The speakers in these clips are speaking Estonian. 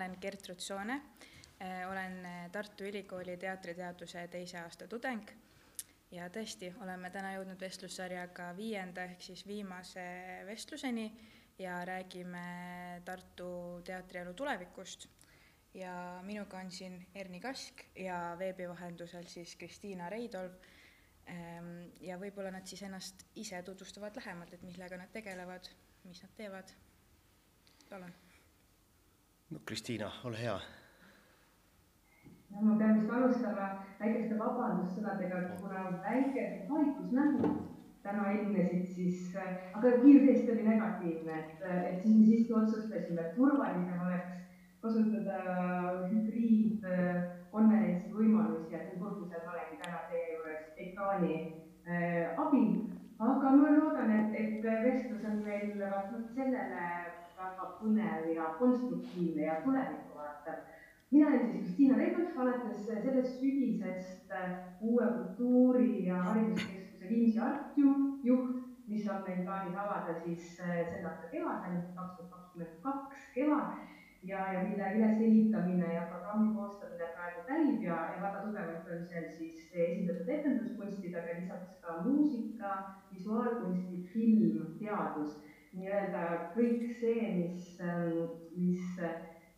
olen Gertrud Soone, olen Tartu Ülikooli teatriteaduse teise aasta tudeng ja tõesti, oleme täna jõudnud vestlussarjaga viienda ehk siis viimase vestluseni ja räägime Tartu teatrielu tulevikust. ja minuga on siin Erni Kask ja veebi vahendusel siis Kristiina Reidolv. ja võib-olla nad siis ennast ise tutvustavad lähemalt, et millega nad tegelevad, mis nad teevad. palun no Kristiina, ole hea. no ma pean vist alustama väikeste vabandussõnadega, kuna väikesed haigusnähud täna ilmnesid, siis, aga kiirtest oli negatiivne, et, et siis me siiski otsustasime, et turvalisem oleks kasutada hübriidkonverentsi võimalusi ja sel põhjusel ma olengi täna teie juures ekraani äh, abil. aga ma loodan, et, et vestlus on meil vaatamata sellele väga põnev ja konstruktiivne ja tulevikku vaatav. mina olen siis Kristiina Reibelt, alates sellest sügisest uue kultuuri- ja hariduskeskuse Viimsi Artium juht, mis on meil plaanis avada siis selle aasta kevadel, kaks tuhat kakskümmend kaks kevad ja, ja mille ülesehitamine ja programmi koostamine praegu käib ja, ja väga tugevalt on seal siis esindatud etenduskunstidega, lisaks ka muusika, visuaalkunstid, film, teadus nii-öelda kõik see, mis, mis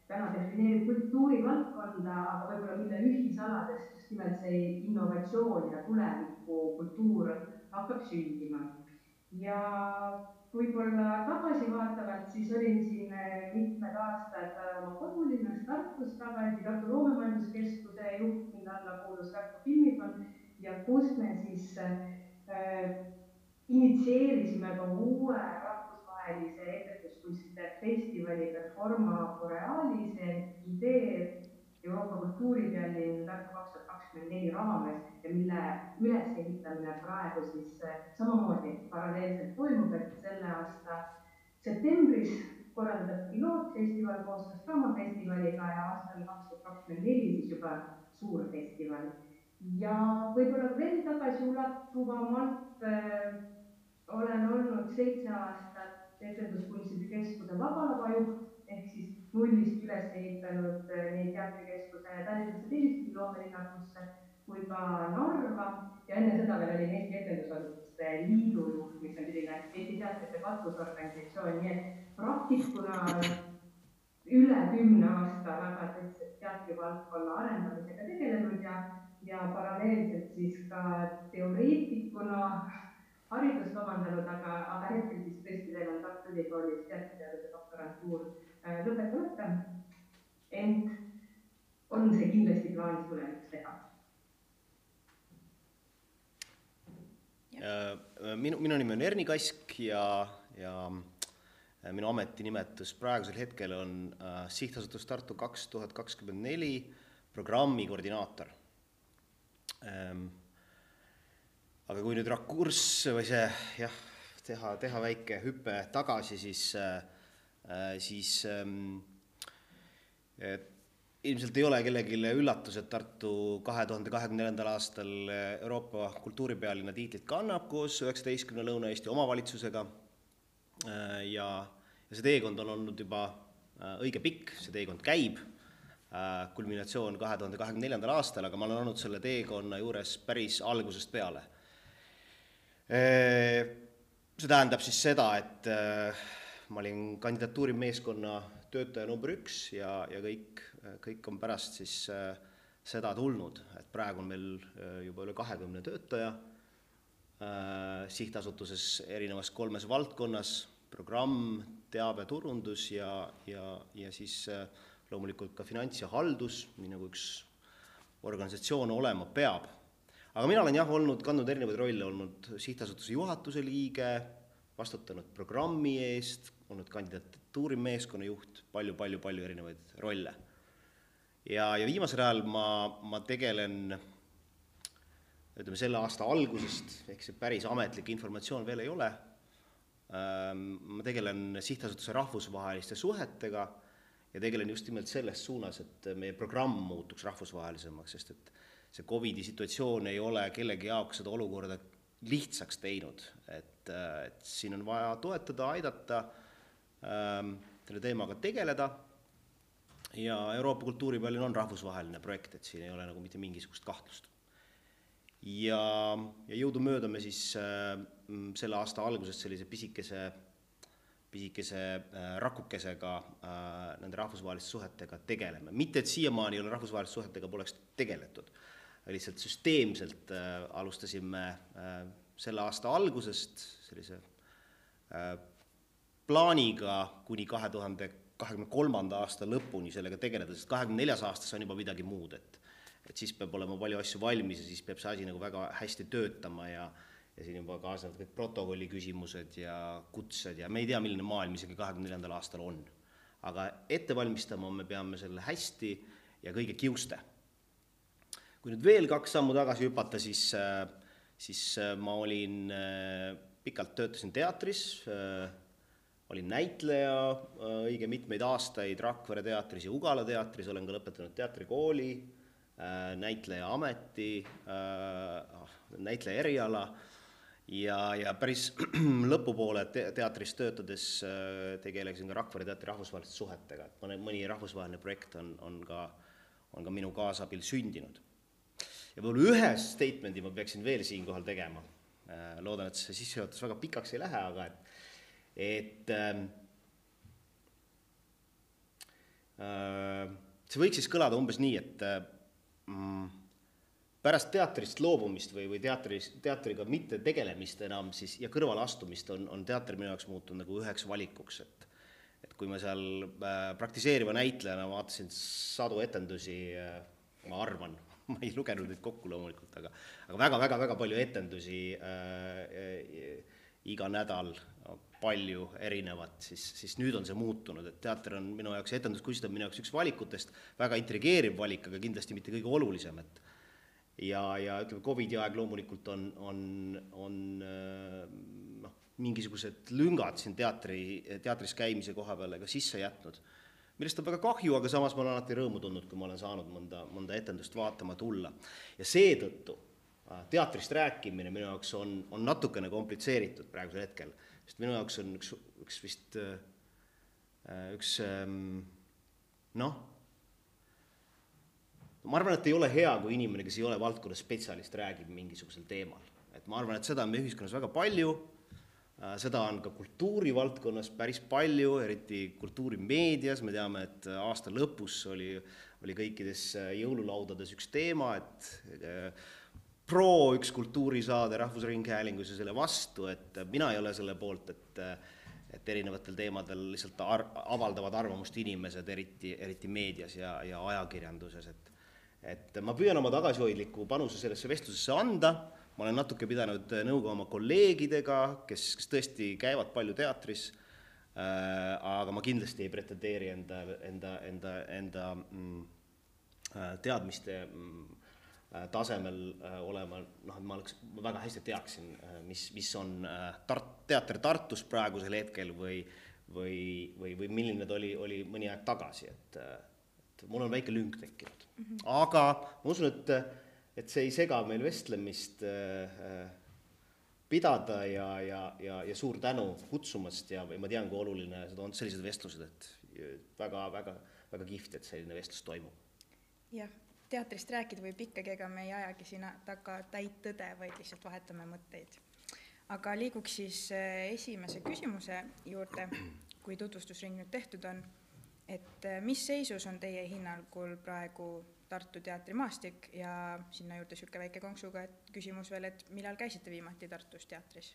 täna defineerib kultuurivaldkonda, aga võib-olla mille ühisaladest just nimelt see innovatsioon ja tulevikukultuur hakkab sündima. ja võib-olla tagasivaatavalt, siis olin siin mitmed aastad oma kodulinnas Tartus tagasi Tartu Loomemajanduskeskuse juht, mille alla kuulus Tartu Filmifond ja kus me siis äh, initsieerisime ka uue rahvusvahelise etenduskunstide festivali Performa Borealise idee Euroopa kultuuripealinn Tartu kaks tuhat kakskümmend neli raames ja mille ülesehitamine praegu siis samamoodi paralleelselt toimub, et selle aasta septembris korraldab pilootfestival koostöös Draamafestivaliga ja aastal kaks tuhat kakskümmend neli siis juba suur festival. ja võib-olla veel tagasiulatuvamalt äh, olen olnud seitse aastat Etenduskunstide Keskuse Vaba Lava juht ehk siis nullist üles ehitanud nii teatrikeskuse Tallinnasse Telliskivi loomelinnakusse kui ka Narva. Ja enne seda veel olin Eesti Etendusasutuste Liidu juht, mis on selline Eesti teatrite katusorganisatsioon, nii et praktikuna üle kümne aasta väga tõsiselt teatrivaldkonna arendamisega tegelenud ja, ja paralleelselt siis ka teoreetikuna haridust omandanud, aga, aga hetkel siis tõesti teil on Tartu Ülikoolis teatriteaduse doktorantuur lõpetamata. ent on see kindlasti plaanis tulevikus teha. minu, minu nimi on Erni Kask ja, ja minu ametinimetus praegusel hetkel on äh, Sihtasutus Tartu kaks tuhat kakskümmend neli programmi koordinaator ähm, aga kui nüüd rakurss või see jah, teha, teha väike hüpe tagasi, siis äh,, siis ähm, ilmselt ei ole kellelegi üllatus, et Tartu kahe tuhande kahekümne neljandal aastal Euroopa kultuuripealinna tiitlit kannab koos üheksateistkümne Lõuna-Eesti omavalitsusega äh,. ja, ja see teekond on olnud juba äh, õige pikk, see teekond käib äh,, kulminatsioon kahe tuhande kahekümne neljandal aastal, aga ma olen olnud selle teekonna juures päris algusest peale see tähendab siis seda, et ma olin kandidatuurimeeskonna töötaja number üks ja, ja kõik, kõik on pärast siis seda tulnud, et praegu on meil juba üle kahekümne töötaja sihtasutuses erinevas kolmes valdkonnas, programm, teabeturundus ja, ja, ja siis loomulikult ka finants ja haldus, nii nagu üks organisatsioon olema peab aga mina olen jah olnud, kandnud erinevaid rolle, olnud sihtasutuse juhatuse liige, vastutanud programmi eest, olnud kandidatuurimeeskonna juht palju,, palju-palju-palju erinevaid rolle. ja, ja viimasel ajal ma, ma tegelen ütleme, selle aasta algusest, ehk see päris ametlik informatsioon veel ei ole, ma tegelen sihtasutuse rahvusvaheliste suhetega ja tegelen just nimelt selles suunas, et meie programm muutuks rahvusvahelisemaks, sest et see Covidi situatsioon ei ole kellegi jaoks seda olukorda lihtsaks teinud, et, et siin on vaja toetada, aidata ähm,, selle teemaga tegeleda ja Euroopa kultuuripärlil on rahvusvaheline projekt, et siin ei ole nagu mitte mingisugust kahtlust. ja, ja jõudumööda me siis äh, selle aasta alguses sellise pisikese, pisikese äh, rakukesega äh, nende rahvusvaheliste suhetega tegeleme. mitte, et siiamaani ei ole rahvusvaheliste suhetega poleks tegeletud, lihtsalt süsteemselt äh, alustasime äh, selle aasta algusest sellise äh, plaaniga kuni kahe tuhande kahekümne kolmanda aasta lõpuni sellega tegeleda, sest kahekümne neljas aastas on juba midagi muud, et et siis peab olema palju asju valmis ja siis peab see asi nagu väga hästi töötama ja ja siin juba kaasnevad kõik protokolli küsimused ja kutsed ja me ei tea, milline maailm isegi kahekümne neljandal aastal on. aga ette valmistama me peame selle hästi ja kõige kiuste. Kui nüüd veel kaks sammu tagasi hüpata, siis, siis ma olin, pikalt töötasin teatris olin näitleja äh, õige mitmeid aastaid Rakvere teatris ja Ugala teatris, olen ka lõpetanud teatrikooli, äh, näitleja ameti, äh, näitleja eriala ja, ja päris lõpupoole te teatris töötades tegelesin ka Rakvere teatri rahvusvaheliste suhetega, et mõne, mõni rahvusvaheline projekt on, on ka, on ka minu kaasabil sündinud. Ja võib-olla ühe statement'i ma peaksin veel siinkohal tegema, loodan, et see sissejuhatus väga pikaks ei lähe, aga et et ähm, äh, see võiks siis kõlada umbes nii, et äh, mm, pärast teatrist loobumist või, või teatris, teatriga mitte tegelemist enam siis ja kõrvaleastumist on, on teater minu jaoks muutunud nagu üheks valikuks, et et kui ma seal äh, praktiseeriva näitlejana vaatasin sadu etendusi äh,, ma arvan, ma ei lugenud neid kokku loomulikult, aga aga väga-väga-väga palju etendusi äh, äh, iga nädal palju erinevat, siis, siis nüüd on see muutunud, et teater on minu jaoks, etenduskunst on minu jaoks üks valikutest, väga intrigeeriv valik, aga kindlasti mitte kõige olulisem, et ja, ja ütleme, Covidi aeg loomulikult on, on, on noh, mingisugused lüngad siin teatri, teatris käimise koha peale ka sisse jätnud, millest on väga kahju, aga samas ma olen alati rõõmu tundnud, kui ma olen saanud mõnda, mõnda etendust vaatama tulla. ja seetõttu äh, teatrist rääkimine minu jaoks on, on natukene komplitseeritud praegusel hetkel sest minu jaoks on üks, üks vist äh, üks ähm, noh, ma arvan, et ei ole hea, kui inimene, kes ei ole valdkonna spetsialist, räägib mingisugusel teemal. et ma arvan, et seda on meie ühiskonnas väga palju, äh, seda on ka kultuurivaldkonnas päris palju, eriti kultuurimeedias, me teame, et aasta lõpus oli, oli kõikides äh, jõululaudades üks teema, et pro üks kultuurisaade Rahvusringhäälingus ja selle vastu, et mina ei ole selle poolt, et et erinevatel teemadel lihtsalt ar-, avaldavad arvamust inimesed, eriti, eriti meedias ja, ja ajakirjanduses, et et ma püüan oma tagasihoidliku panuse sellesse vestlusesse anda, ma olen natuke pidanud nõu ka oma kolleegidega, kes, kes tõesti käivad palju teatris äh,, aga ma kindlasti ei pretendeeri enda, enda, enda, enda mm, äh, teadmiste mm, Äh, tasemel äh, olema, noh, et ma oleks, ma väga hästi teaksin, äh, mis, mis on Tart-, teater Tartus praegusel hetkel või või, või, või milline ta oli, oli mõni aeg tagasi, et et mul on väike lünk tekkinud mm. -hmm. aga ma usun, et, et see ei sega meil vestlemist äh, pidada ja, ja, ja, ja suur tänu kutsumast ja ma tean, kui oluline seda on, sellised vestlused, et väga, väga, kihvt, et selline vestlus toimub. jah teatrist rääkida võib ikkagi, ega me ei ajagi siin taga täit tõde, vaid lihtsalt vahetame mõtteid. aga liiguks siis äh, esimese küsimuse juurde, kui tutvustusring nüüd tehtud on, et äh, mis seisus on teie hinnangul praegu Tartu teatrimaastik ja sinna juurde niisugune väike konksuga küsimus veel, et millal käisite viimati Tartus teatris?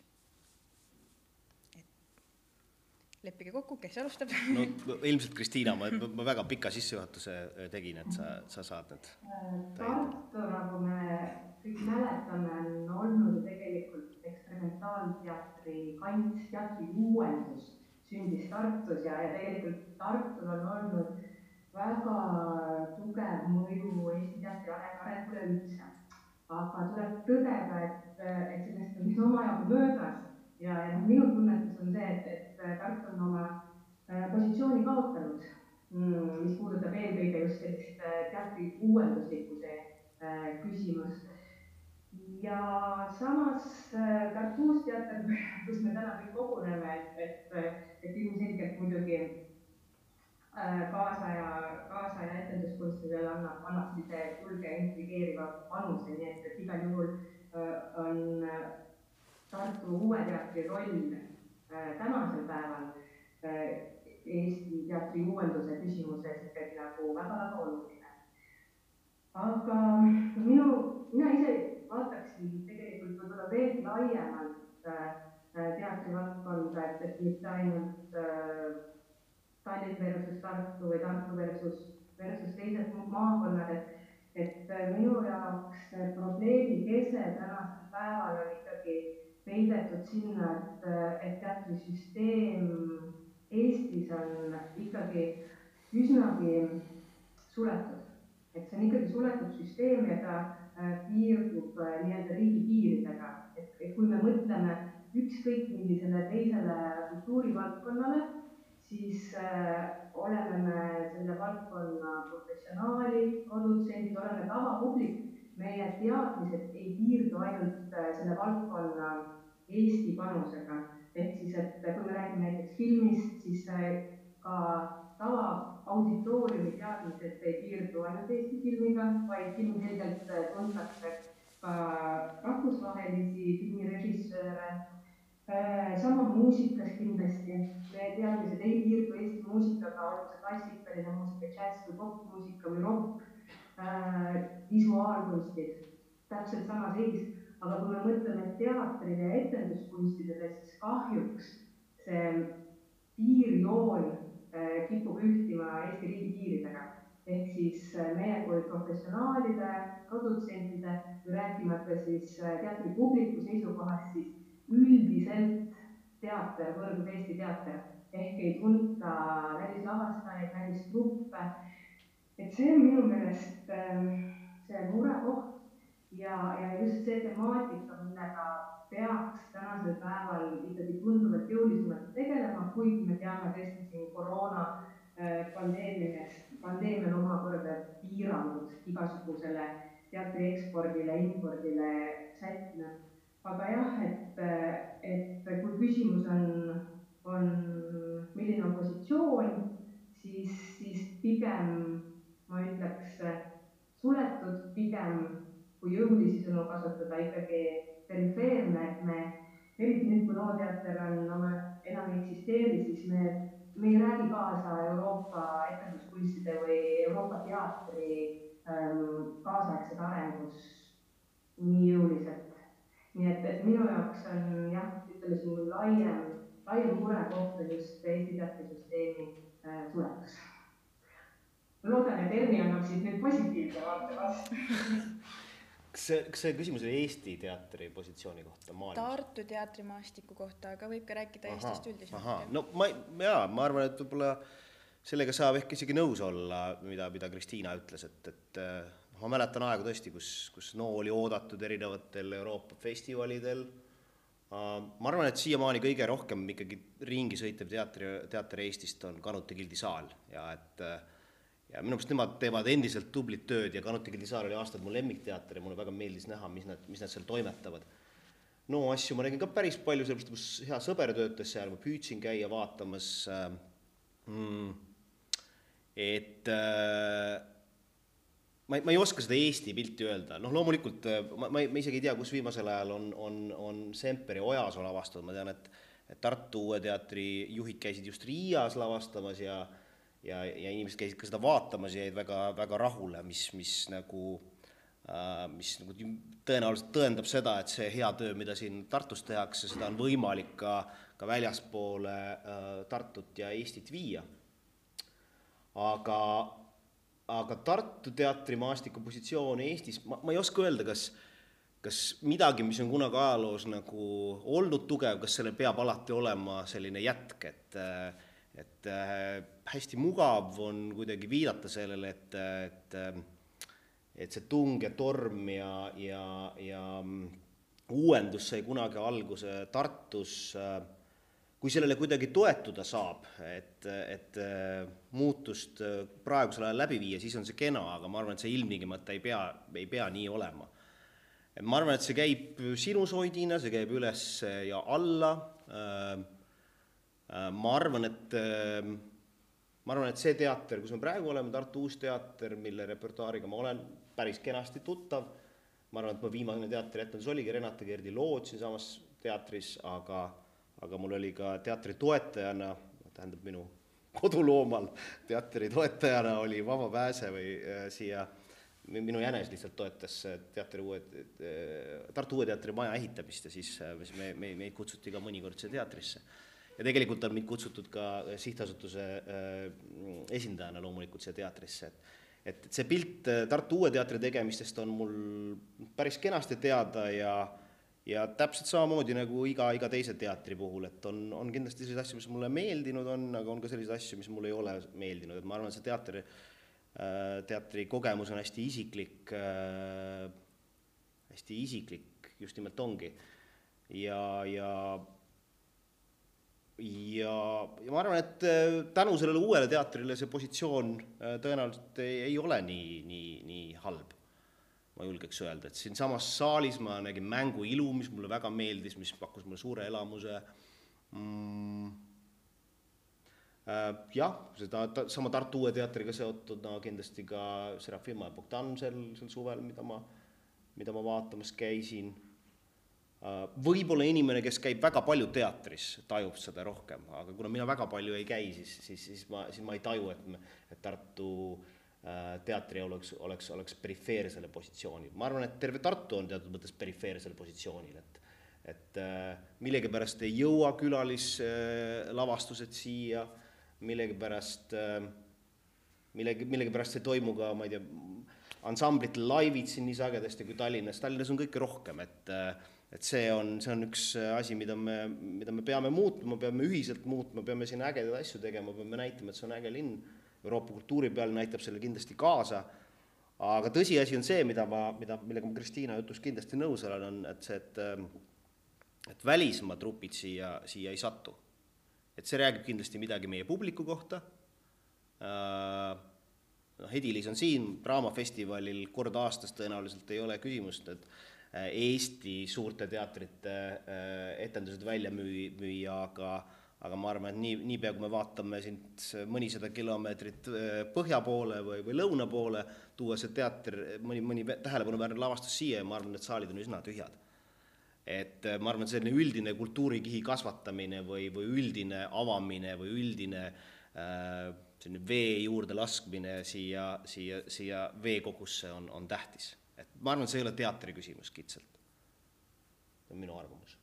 leppige kokku, kes alustab no ilmselt Kristiina, ma, ma väga pika sissejuhatuse äh, tegin, et sa, sa saad need Tartu, nagu me kõik mäletame, on olnud tegelikult eksperimentaalteatri kants, teatri uuendus sündis Tartus ja, ja tegelikult Tartul on olnud väga tugev mõju Eesti teatri arengule üldse. aga tuleb tõdeda, et, et sellest on nüüd omajagu möödas ja, ja noh, minu tunnetus on see, et, et äh, Tartu on oma äh, positsiooni kaotanud, mm, mis puudutab eelkõige just sellist äh, teatri uuenduslikkuse küsimust. ja samas äh, Tartus teater, kus me täna kõik koguneme, et, et, et ilmselgelt muidugi äh, kaasaja, kaasaja etenduskunstidel annab, annab sellise julge intrigeeriva panuse, nii et, et igal juhul on Tartu Uue Teatri roll tänasel päeval Eesti teatri uuenduse küsimuses ikkagi nagu väga-väga oluline. aga minu, mina ise vaataksin tegelikult võib-olla veelgi laiemalt äh, teatrivaldkonda, et, et mitte ainult äh, Tallinn versus Tartu või Tartu versus, versus teised maakonnad, et, et äh, minu jaoks probleemi kese tänasel päeval on ikkagi peidetud sinna, et, et teatrisüsteem Eestis on ikkagi üsnagi suletud, et see on ikkagi suletud süsteem ja ta äh, piirdub äh, nii-öelda riigi piiridega, et, et kui me mõtleme ükskõik millisele teisele kultuurivaldkonnale, siis äh, oleme me selle valdkonna professionaalid, produtsendid, oleme tavapublik, meie teadmised ei piirdu ainult äh, selle valdkonna Eesti panusega ehk siis, et kui me räägime näiteks filmist, siis ka tava auditooriumi teadmised ei piirdu ainult Eesti filmiga, vaid ilmselgelt tuntakse ka rahvusvahelisi filmirežissööre. Sama muusikas kindlasti, meie teadmised ei piirdu Eesti muusikaga, olgu see klassikaline muusika, džäss või popmuusika või rokk, visuaalkunstid, täpselt sama seis aga kui me mõtleme teatrile ja etenduskunstidele, siis kahjuks see piirjoon äh, kipub ühtima Eesti riigi piiridega. ehk siis meie kui professionaalide, produtsentide rääkimata siis teatripubliku seisukohast, siis üldiselt teater võrdub Eesti teater ehk ei tunta välislavastajaid, välistruppe. et see on minu meelest see murekoht ja, ja just see temaatika, millega peaks tänasel päeval ikkagi tunduvalt jõulisemalt tegelema, kuigi me teame tõesti siin koroona äh, pandeemiast, pandeemial omakorda piirangud igasugusele teatri ekspordile, impordile sättinud. Aga jah, et, et kui küsimus on, on, milline on positsioon, siis, siis pigem ma ütleks suletud, pigem kui jõulisi sõnu kasutada, ikkagi perifeerne, et me, eriti nüüd, kui Looteater on oma, enam ei eksisteeri, siis me, me ei räägi kaasa Euroopa etenduskunstide või Euroopa teatri ähm, kaasaegses arengus nii jõuliselt. Nii et, et minu jaoks on jah, ütleme siin laiem, laiem murekoht on just Eesti teatrisüsteemi äh, suletus. ma loodan, et Erni annab siis nüüd positiivse vaate vastu kas see, kas see küsimus oli Eesti teatri positsiooni kohta maailmas? Tartu teatrimaastiku kohta, aga võib ka rääkida aha, Eestist üldisemalt. no ma, jaa, ma arvan, et võib-olla sellega saab ehk isegi nõus olla, mida, mida Kristiina ütles, et, et noh, ma mäletan aegu tõesti, kus, kus NO oli oodatud erinevatel Euroopa festivalidel, ma arvan, et siiamaani kõige rohkem ikkagi ringi sõitev teatri, teater Eestist on Kanute Gildi saal ja et äh, ja minu meelest nemad teevad endiselt tublit tööd ja Kanuti Gildisaar oli aastaid mu lemmikteater ja mulle väga meeldis näha, mis nad, mis nad seal toimetavad. no asju ma nägin ka päris palju, sellepärast kus hea sõber töötas seal, ma püüdsin käia vaatamas äh, mm, et äh, ma ei, ma ei oska seda Eesti pilti öelda, noh loomulikult äh, ma, ma, ma isegi ei tea, kus viimasel ajal on, on, on Semperi Ojas lavastatud, ma tean, et et Tartu Uue Teatri juhid käisid just Riias lavastamas ja ja, ja inimesed käisid ka seda vaatamas ja jäid väga, väga rahule, mis, mis nagu äh, mis nagu tõenäoliselt tõendab seda, et see hea töö, mida siin Tartus tehakse, seda on võimalik ka, ka väljaspoole äh, Tartut ja Eestit viia. aga, aga Tartu teatrimaastiku positsioon Eestis, ma, ma ei oska öelda, kas kas midagi, mis on kunagi ajaloos nagu olnud tugev, kas sellel peab alati olema selline jätk, et äh, et äh, hästi mugav on kuidagi viidata sellele, et, et et see tung ja torm ja, ja, ja mm, uuendus sai kunagi alguse Tartus, äh, kui sellele kuidagi toetuda saab, et, et äh, muutust praegusel ajal läbi viia, siis on see kena, aga ma arvan, et see ilmtingimata ei pea, ei pea nii olema. ma arvan, et see käib sinusoidina, see käib üles ja alla. ma arvan, et ma arvan, et see teater, kus me praegu oleme, Tartu Uus Teater, mille repertuaariga ma olen päris kenasti tuttav, ma arvan, et mu viimane teatrietendus oligi Renate Kerdi lood siinsamas teatris, aga, aga mul oli ka teatri toetajana, tähendab minu koduloomal teatri toetajana oli vaba pääse või äh, siia minu jänes lihtsalt toetas teatri uue, Tartu Uue Teatri maja ehitamist ja siis me, me, meid kutsuti ka mõnikord siia teatrisse. Ja tegelikult on mind kutsutud ka sihtasutuse äh, esindajana loomulikult siia teatrisse, et et, et see pilt äh, Tartu Uue Teatri tegemistest on mul päris kenasti teada ja ja täpselt samamoodi nagu iga, iga teise teatri puhul, et on, on kindlasti selliseid asju, mis mulle meeldinud on, aga on ka selliseid asju, mis mulle ei ole meeldinud, et ma arvan, et see teater, äh, teatri kogemus on hästi isiklik, hästi isiklik just nimelt ongi. ja, ja ja, ja ma arvan, et äh, tänu sellele uuele teatrile see positsioon äh, tõenäoliselt ei, ei ole nii, nii, nii halb. Ma julgeks öelda, et siinsamas saalis ma nägin mängu ilu, mis mulle väga meeldis, mis pakkus mulle suure elamuse mm,. Äh, jah, seda ta, sama Tartu Uue Teatriga seotud no, kindlasti ka Serafima ja Bogdan sel, sel suvel, mida ma, mida ma vaatamas käisin Äh, võib-olla inimene, kes käib väga palju teatris, tajub seda rohkem, aga kuna mina väga palju ei käi, siis, siis, siis ma, siis ma ei taju, et et Tartu äh, teatri oleks, oleks, oleks perifeersele positsioonil. ma arvan, et terve Tartu on teatud mõttes perifeersel positsioonil, et et äh, millegipärast ei jõua külalislavastused siia, millegipärast, millegi, millegipärast ei toimu ka, ma ei tea, ansamblite laivid siin nii sagedasti kui Tallinnas, Tallinnas on kõike rohkem, et äh, et see on, see on üks äh, asi, mida me, mida me peame muutma, peame ühiselt muutma, peame siin ägedaid asju tegema, peame näitama, et see on äge linn. Euroopa kultuuripeal näitab selle kindlasti kaasa. aga tõsiasi on see, mida ma, mida, millega ma Kristiina jutus kindlasti nõus olen, on, et see, et ähm, et välismaa trupid siia, siia ei satu. et see räägib kindlasti midagi meie publiku kohta. Äh, noh, Edilis on siin Draamafestivalil kord aastas tõenäoliselt ei ole küsimust, et Äh, Eesti suurte teatrite äh, etendused välja müü-, müüa, aga aga ma arvan, et nii, niipea kui me vaatame siit mõnisada kilomeetrit äh, põhja poole või, või lõuna poole, tuua see teater, mõni, mõni tähelepanuväärne lavastus siia ja ma arvan, et saalid on üsna tühjad. et ma arvan, et selline üldine kultuurikihi kasvatamine või, või üldine avamine või üldine äh, selline vee juurde laskmine siia, siia, siia veekogusse on, on tähtis et ma arvan, et see ei ole teatri küsimus kitsalt. see on minu arvamus.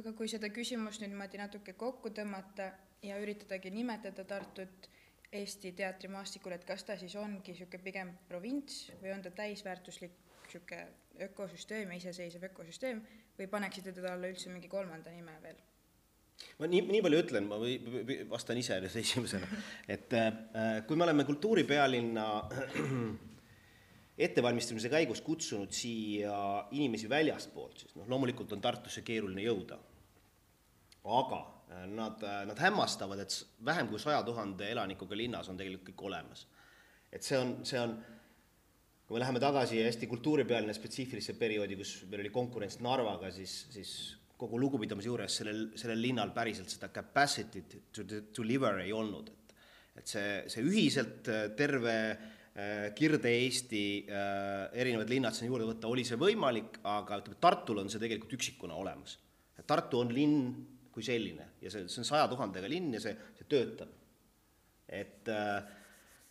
Aga kui seda küsimust nüüd niimoodi natuke kokku tõmmata ja üritadagi nimetada Tartut Eesti teatrimaastikul, et kas ta siis ongi niisugune pigem provints või on ta täisväärtuslik niisugune ökosüsteem ja iseseisev ökosüsteem või paneksite teda alla üldse mingi kolmanda nime veel? ma nii, nii palju ütlen, ma või, või vastan ise esimesena, et äh, kui me oleme kultuuripealinna ettevalmistamise käigus kutsunud siia inimesi väljastpoolt, siis noh, loomulikult on Tartusse keeruline jõuda. aga äh, nad, äh, nad hämmastavad, et vähem kui saja tuhande elanikuga linnas on tegelikult kõik olemas. et see on, see on, kui me läheme tagasi hästi kultuuripealine spetsiifilisse perioodi, kus meil oli konkurents Narvaga, siis, siis kogu lugupidamise juures sellel, sellel linnal päriselt seda capacity't to, deliver ei olnud, et et see, see ühiselt äh, terve Äh, Kirde-Eesti äh, erinevad linnad sinna juurde võtta, oli see võimalik, aga ütleme, Tartul on see tegelikult üksikuna olemas. Tartu on linn kui selline ja see, see on saja tuhandega linn ja see, see töötab. et äh,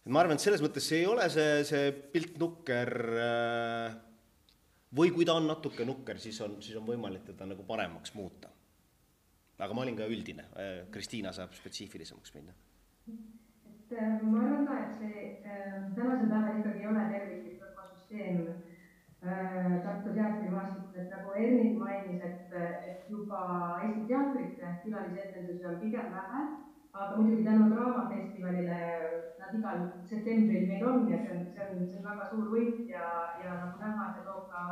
ma arvan, et selles mõttes see ei ole see, see pilt nukker või kui ta on natuke nukker, siis on, siis on võimalik teda nagu paremaks muuta. aga ma olin ka üldine, Kristiina saab spetsiifilisemaks minna et äh, ma arvan ka, et see äh, tänasel päeval ikkagi ei ole terviklik ökosüsteem äh, Tartu teatrimaastikul, et nagu Ernit mainis, et, et juba Eesti teatrite külalisetendusi on pigem vähe, aga muidugi tänu Draamafestivalile nad igal septembril meil on ja see on, see on, see on väga suur võit ja, ja nagu näha, see toob ka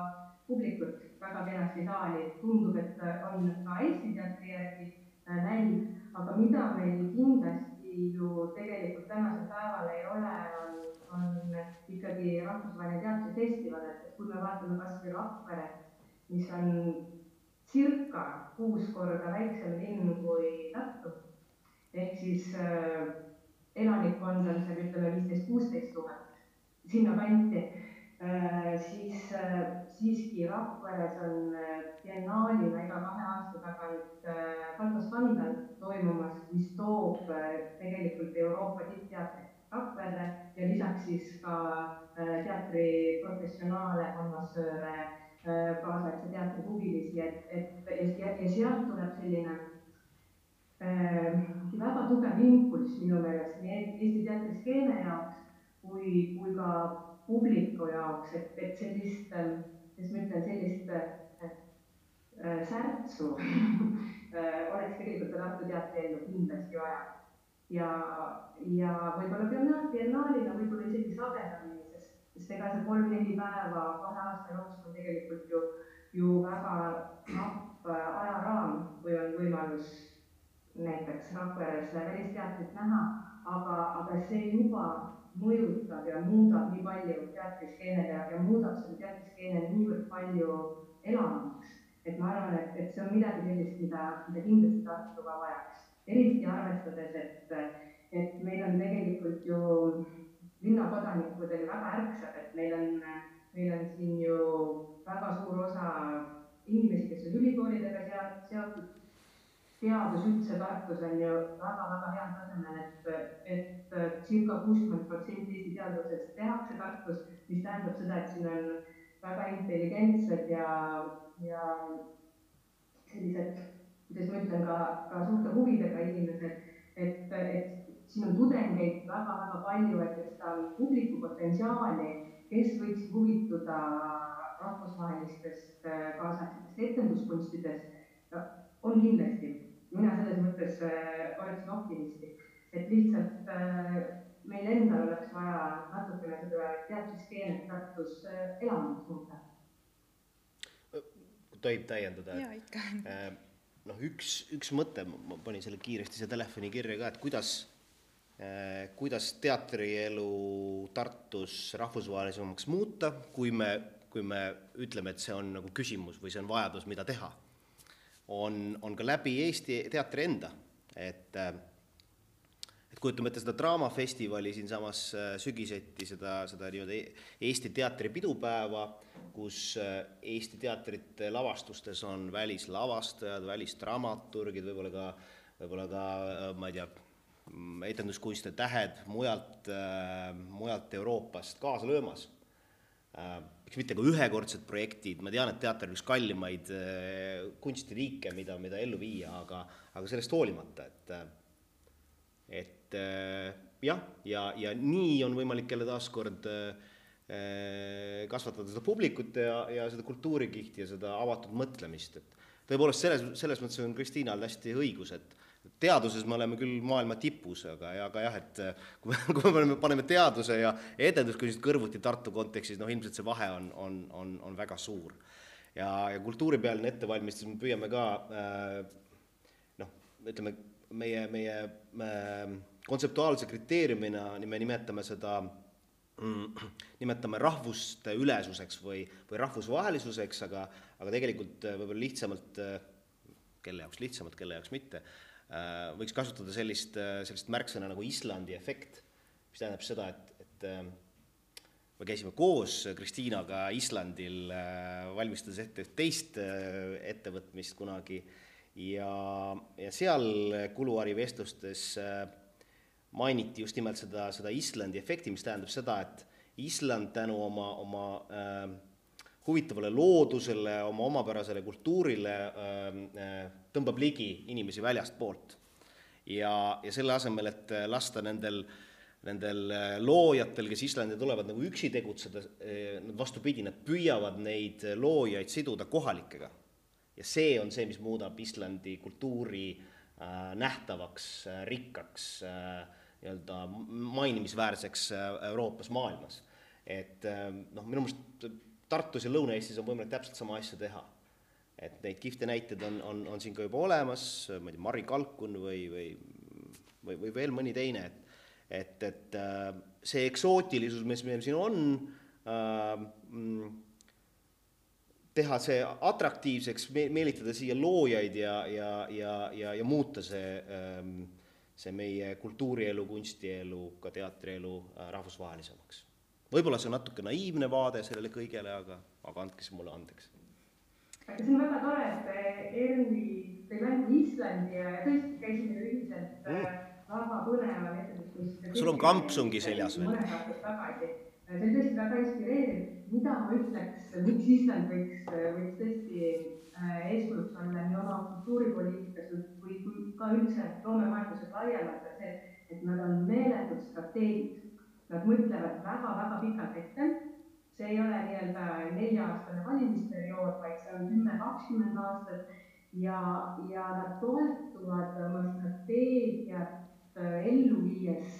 publikut väga kenasti saali, tundub, et on ka Eesti teatri järgi näiv, aga mida meil kindlasti ju tegelikult tänasel päeval ei ole, on, on ikkagi rahvusvaheline teatrifestival, et kui me vaatame kas või Rakveret, mis on circa kuus korda väiksem linn kui Tartu, ehk siis äh, elanikkond on seal ütleme viisteist, kuusteist tuhat, sinnakanti siis äh, siiski Rakveres on äh, biennaalina iga kahe aasta tagant äh, Baltas Vandal toimumas, mis toob äh, tegelikult Euroopa tippteatrit Rakverre ja lisaks siis ka äh, teatri professionaale, konnoissööre kaasaegse teatri huvilisi, et, et ja, ja sealt tuleb selline äh, väga tugev impulss minu meelest nii Eesti teatriskeene jaoks kui, kui ka publiku jaoks, et, et sellist, kuidas ma ütlen, sellist äh, särtsu oleks tegelikult ka Tartu teatri ellu kindlasti vaja. ja, ja võib-olla biennaalina võib-olla isegi sagedamini sest ega see kolm-neli päeva kahe aasta jooksul on tegelikult ju, ju väga napp äh, ajaraam, kui on võimalus näiteks Rakveres välisteatrit näha, aga, aga see juba mõjutab ja muudab nii palju teatriskeene ja, ja muudab selle teatriskeene niivõrd palju elavamaks, et ma arvan, et, et see on midagi sellist, mida, mida kindlasti Tartu ka vajaks. eriti arvestades, et, et meil on tegelikult ju linnakodanikud oli väga ärksad, et meil on, meil on siin ju väga suur osa inimesi, kes on ülikoolidega seotud. Teadus üldse Tartus on ju väga-väga heal tasemel, et, et circa kuuskümmend protsenti Eesti teadusest tehakse Tartus, mis tähendab seda, et siin on väga intelligentsed ja, ja sellised, kuidas ma ütlen, ka, ka suurte huvidega inimesed, et, et siin on tudengeid väga-väga palju, et seda publiku potentsiaali, kes võiks huvituda rahvusvahelistest kaasaegsetest etenduskunstidest, on kindlasti. Äh, oleksin optimistlik, et lihtsalt äh, meil endal oleks vaja natukene seda teatriskeelet Tartus elavamaks muuta. tohib täiendada? jaa, ikka. noh, üks, üks mõte, ma panin selle kiiresti siia telefoni kirja ka, et kuidas Äh, kuidas teatrielu Tartus rahvusvahelisemaks muuta, kui me, kui me ütleme, et see on nagu küsimus või see on vajadus, mida teha, on, on ka läbi Eesti teatri enda, et et kujutame ette seda Draamafestivali siinsamas äh, sügiseti, seda, seda nii-öelda Eesti teatri pidupäeva, kus äh, Eesti teatrite lavastustes on välislavastajad, välisdramaturgid, võib-olla ka, võib-olla ka ma ei tea, Mm, etenduskunstide tähed mujalt, äh, mujalt Euroopast kaasa löömas. Äh, miks mitte ka ühekordsed projektid, ma tean, et teater on üks kallimaid äh, kunstiliike, mida, mida ellu viia, aga, aga sellest hoolimata, et et jah, ja, ja nii on võimalik jälle taaskord kasvatada seda publikut ja, ja seda kultuurikihti ja seda avatud mõtlemist, et tõepoolest selles, selles mõttes on Kristiinal hästi õigus, et teaduses me oleme küll maailma tipus, aga, aga jah, et äh, kui kui me paneme, paneme teaduse ja edenduskunstid kõrvuti Tartu kontekstis, noh ilmselt see vahe on, on, on, on väga suur. ja, ja kultuuripealine ettevalmistus, me püüame ka äh, noh, ütleme meie, meie äh, kontseptuaalse kriteeriumina me nimetame seda mm, nimetame rahvuste ülesuseks või, või rahvusvahelisuseks, aga, aga tegelikult äh, võib-olla lihtsamalt, kelle jaoks lihtsamalt, kelle jaoks mitte Äh, võiks kasutada sellist, äh, sellist märksõna nagu Islandi efekt, mis tähendab seda, et, et äh, me käisime koos Kristiinaga Islandil, valmistades ette üht teist ettevõtmist kunagi. Ja, ja seal kuluaari vestlustes mainiti just nimelt seda, seda Islandi efekti, mis tähendab seda, et Island tänu oma, oma äh, huvitavale loodusele, oma omapärasele kultuurile ähm, äh, tõmbab ligi inimesi väljastpoolt. ja, ja selle asemel, et lasta nendel, nendel äh, loojatel, kes Islandi tulevad, nagu üksi tegutseda, äh, vastupidi, nad püüavad neid loojaid siduda kohalikega. ja see on see, mis muudab Islandi kultuuri äh, nähtavaks äh,, rikkaks äh,, nii-öelda mainimisväärseks äh, Euroopas, maailmas. et noh, minu meelest Tartus ja Lõuna-Eestis on võimalik täpselt sama asja teha. et neid kihvte näiteid on, on, on siin ka juba olemas, ma ei tea, Mari Kalkun või, või, või, või veel mõni teine, et et, et äh, see eksootilisus, mis meil siin on äh,, mm, teha see atraktiivseks, meelitada siia loojaid ja, ja, ja, ja, ja muuta see, ähm, see meie kultuurielu, kunstielu, ka teatrielu äh, rahvusvahelisemaks. Võib-olla see on natuke naiivne vaade sellele kõigele, aga, aga andke see mulle andeks. see on väga tore, et Erni tõi mängu Islandi ja tõesti käisime ühiselt äh, mm. väga põneval etenduskunstide sul on kampsungi seljas veel? mõned aastad tagasi see oli tõesti väga inspireeriv, mida ma ütleks, miks Island võiks, võiks tõesti äh, eeskujuks olla nii oma kultuuripoliitikas või, kui ka üldse loomemajanduses laiemalt, on see, et nad on meeletud strateegid. Nad mõtlevad väga-väga pikalt ette. see ei ole nii-öelda nelja-aastane valimisperiood, vaid see on kümme, kakskümmend aastat ja, ja nad toetuvad oma strateegiat äh, ellu viies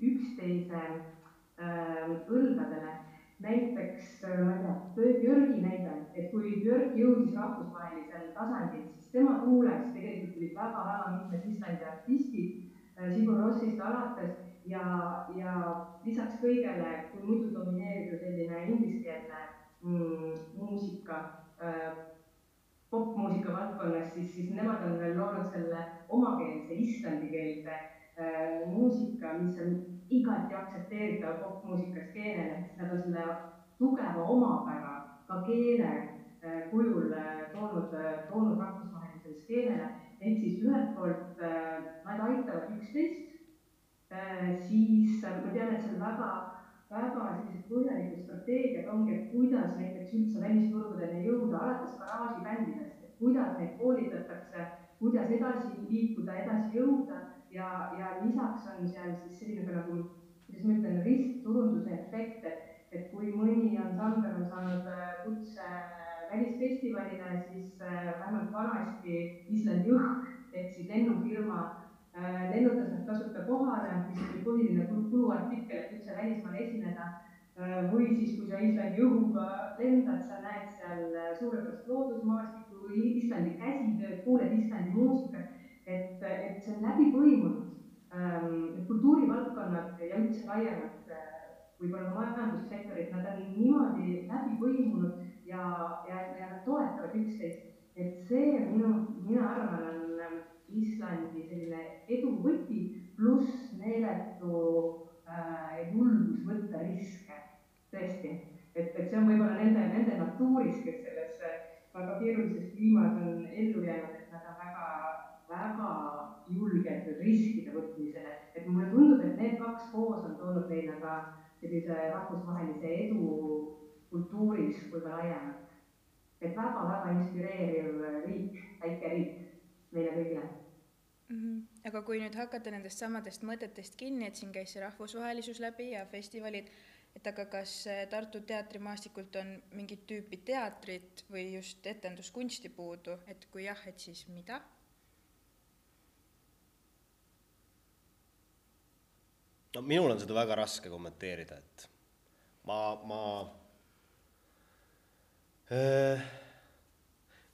üksteise äh, õlgadele. näiteks, äh, ma ei tea, Björgi näide, et kui Björk jõudis rahvusvahelisel tasandil, siis tema tuules tegelikult tulid väga-väga mitmed Islandi artistid äh,, Sigur Rossist alates ja, ja lisaks kõigele, kui muidu domineerib ju selline ingliskeelne mm, muusika äh,, popmuusika valdkonnas, siis, siis nemad on veel loonud selle omakeelse islandi keelde äh, muusika, mis on igati aktsepteeritav popmuusika skeenele, sest nad on selle tugeva omapära ka keele äh, kujul äh, toonud, äh, toonud rahvusvahelisele skeenele. ehk siis ühelt poolt nad aitavad üksteist, siis ma tean, et seal väga, väga sellised põhjalikud strateegiad ongi, et kuidas näiteks üldse välisturgudeni jõuda, alates garaažibändidest, et kuidas neid koolitatakse, kuidas edasi liikuda, edasi jõuda. Ja, ja lisaks on seal siis selline nagu, kuidas ma ütlen, ristturunduse efekt, et, et kui mõni ansambel on saanud äh, kutse äh, välisfestivalile, siis äh, vähemalt vanasti Islandi õhk ehk siis lennufirma lennutas nad tasuta kohale, mis oli põhiline kuluartikkel, et üldse välismaal esineda. või siis, kui sa Islandi õhuga lendad, sa näed seal suurepärast loodusmaastikku, Islandi käsitööd, kuuled Islandi muusikat et, et see on läbi põimunud ähm,, kultuurivaldkonnad ja üldse laiemalt äh, võib-olla majandussektorid, nad on niimoodi läbi põimunud ja, ja, ja nad toetavad üksteist. et see minu, mina arvan, on Islandi selline edu võti, pluss meeletu äh, julgus võtta riske, tõesti. et, et see on võib-olla nende, nende natuuris, kes selles väga keerulises kliimas on ellu jäänud, et nad on väga väga julged riskide võtmisele, et mulle tundub, et need kaks koos on toonud meile ka sellise rahvusvahelise edu kultuuris kui ka laiemalt. et väga-väga inspireeriv riik, väike riik meile kõigile mm. -hmm. aga kui nüüd hakata nendest samadest mõtetest kinni, et siin käis see rahvusvahelisus läbi ja festivalid, et aga kas Tartu teatrimaastikult on mingit tüüpi teatrit või just etenduskunsti puudu, et kui jah, et siis mida? no minul on seda väga raske kommenteerida, et ma, ma äh,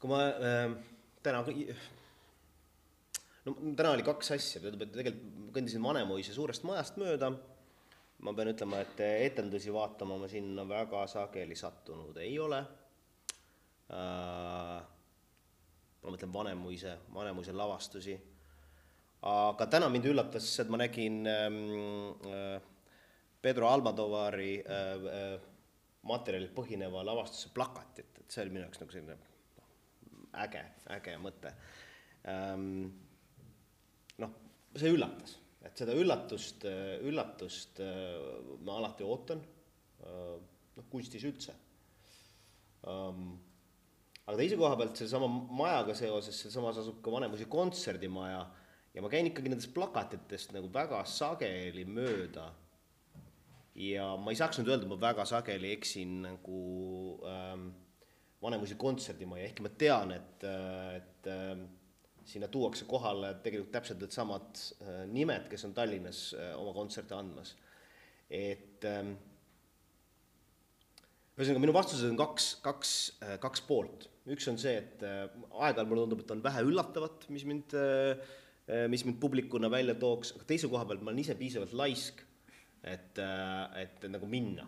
kui ma äh, täna, no täna oli kaks asja, tegelikult kõndisin Vanemuise suurest majast mööda, ma pean ütlema, et etendusi vaatama ma sinna väga sageli sattunud ei ole. Äh,, ma mõtlen Vanemuise, Vanemuise lavastusi. Aga täna mind üllatas, et ma nägin ähm, äh, Pedro Almodovari äh, äh, materjalil põhineva lavastuse plakatit, et see oli minu jaoks nagu selline äge, äge mõte. Ähm,. See üllatas, et seda üllatust, üllatust ma alati ootan, noh, kunstis üldse um, aga teise koha pealt sellesama majaga seoses, sealsamas asub ka Vanemuise kontserdimaja ja ma käin ikkagi nendest plakatitest nagu väga sageli mööda. ja ma ei saaks nüüd öelda, ma väga sageli eksin nagu ähm, Vanemuise kontserdimaja, ehkki ma tean, et, et äh, sinna tuuakse kohale tegelikult täpselt needsamad äh, nimed, kes on Tallinnas äh, oma kontserte andmas. et ähm, ühesõnaga, minu vastused on kaks, kaks, äh, kaks poolt. üks on see, et aeg-ajalt mulle tundub, et on vähe üllatavat, mis mind mis mind publikuna välja tooks, aga teise koha pealt ma olen ise piisavalt laisk, et, et nagu minna.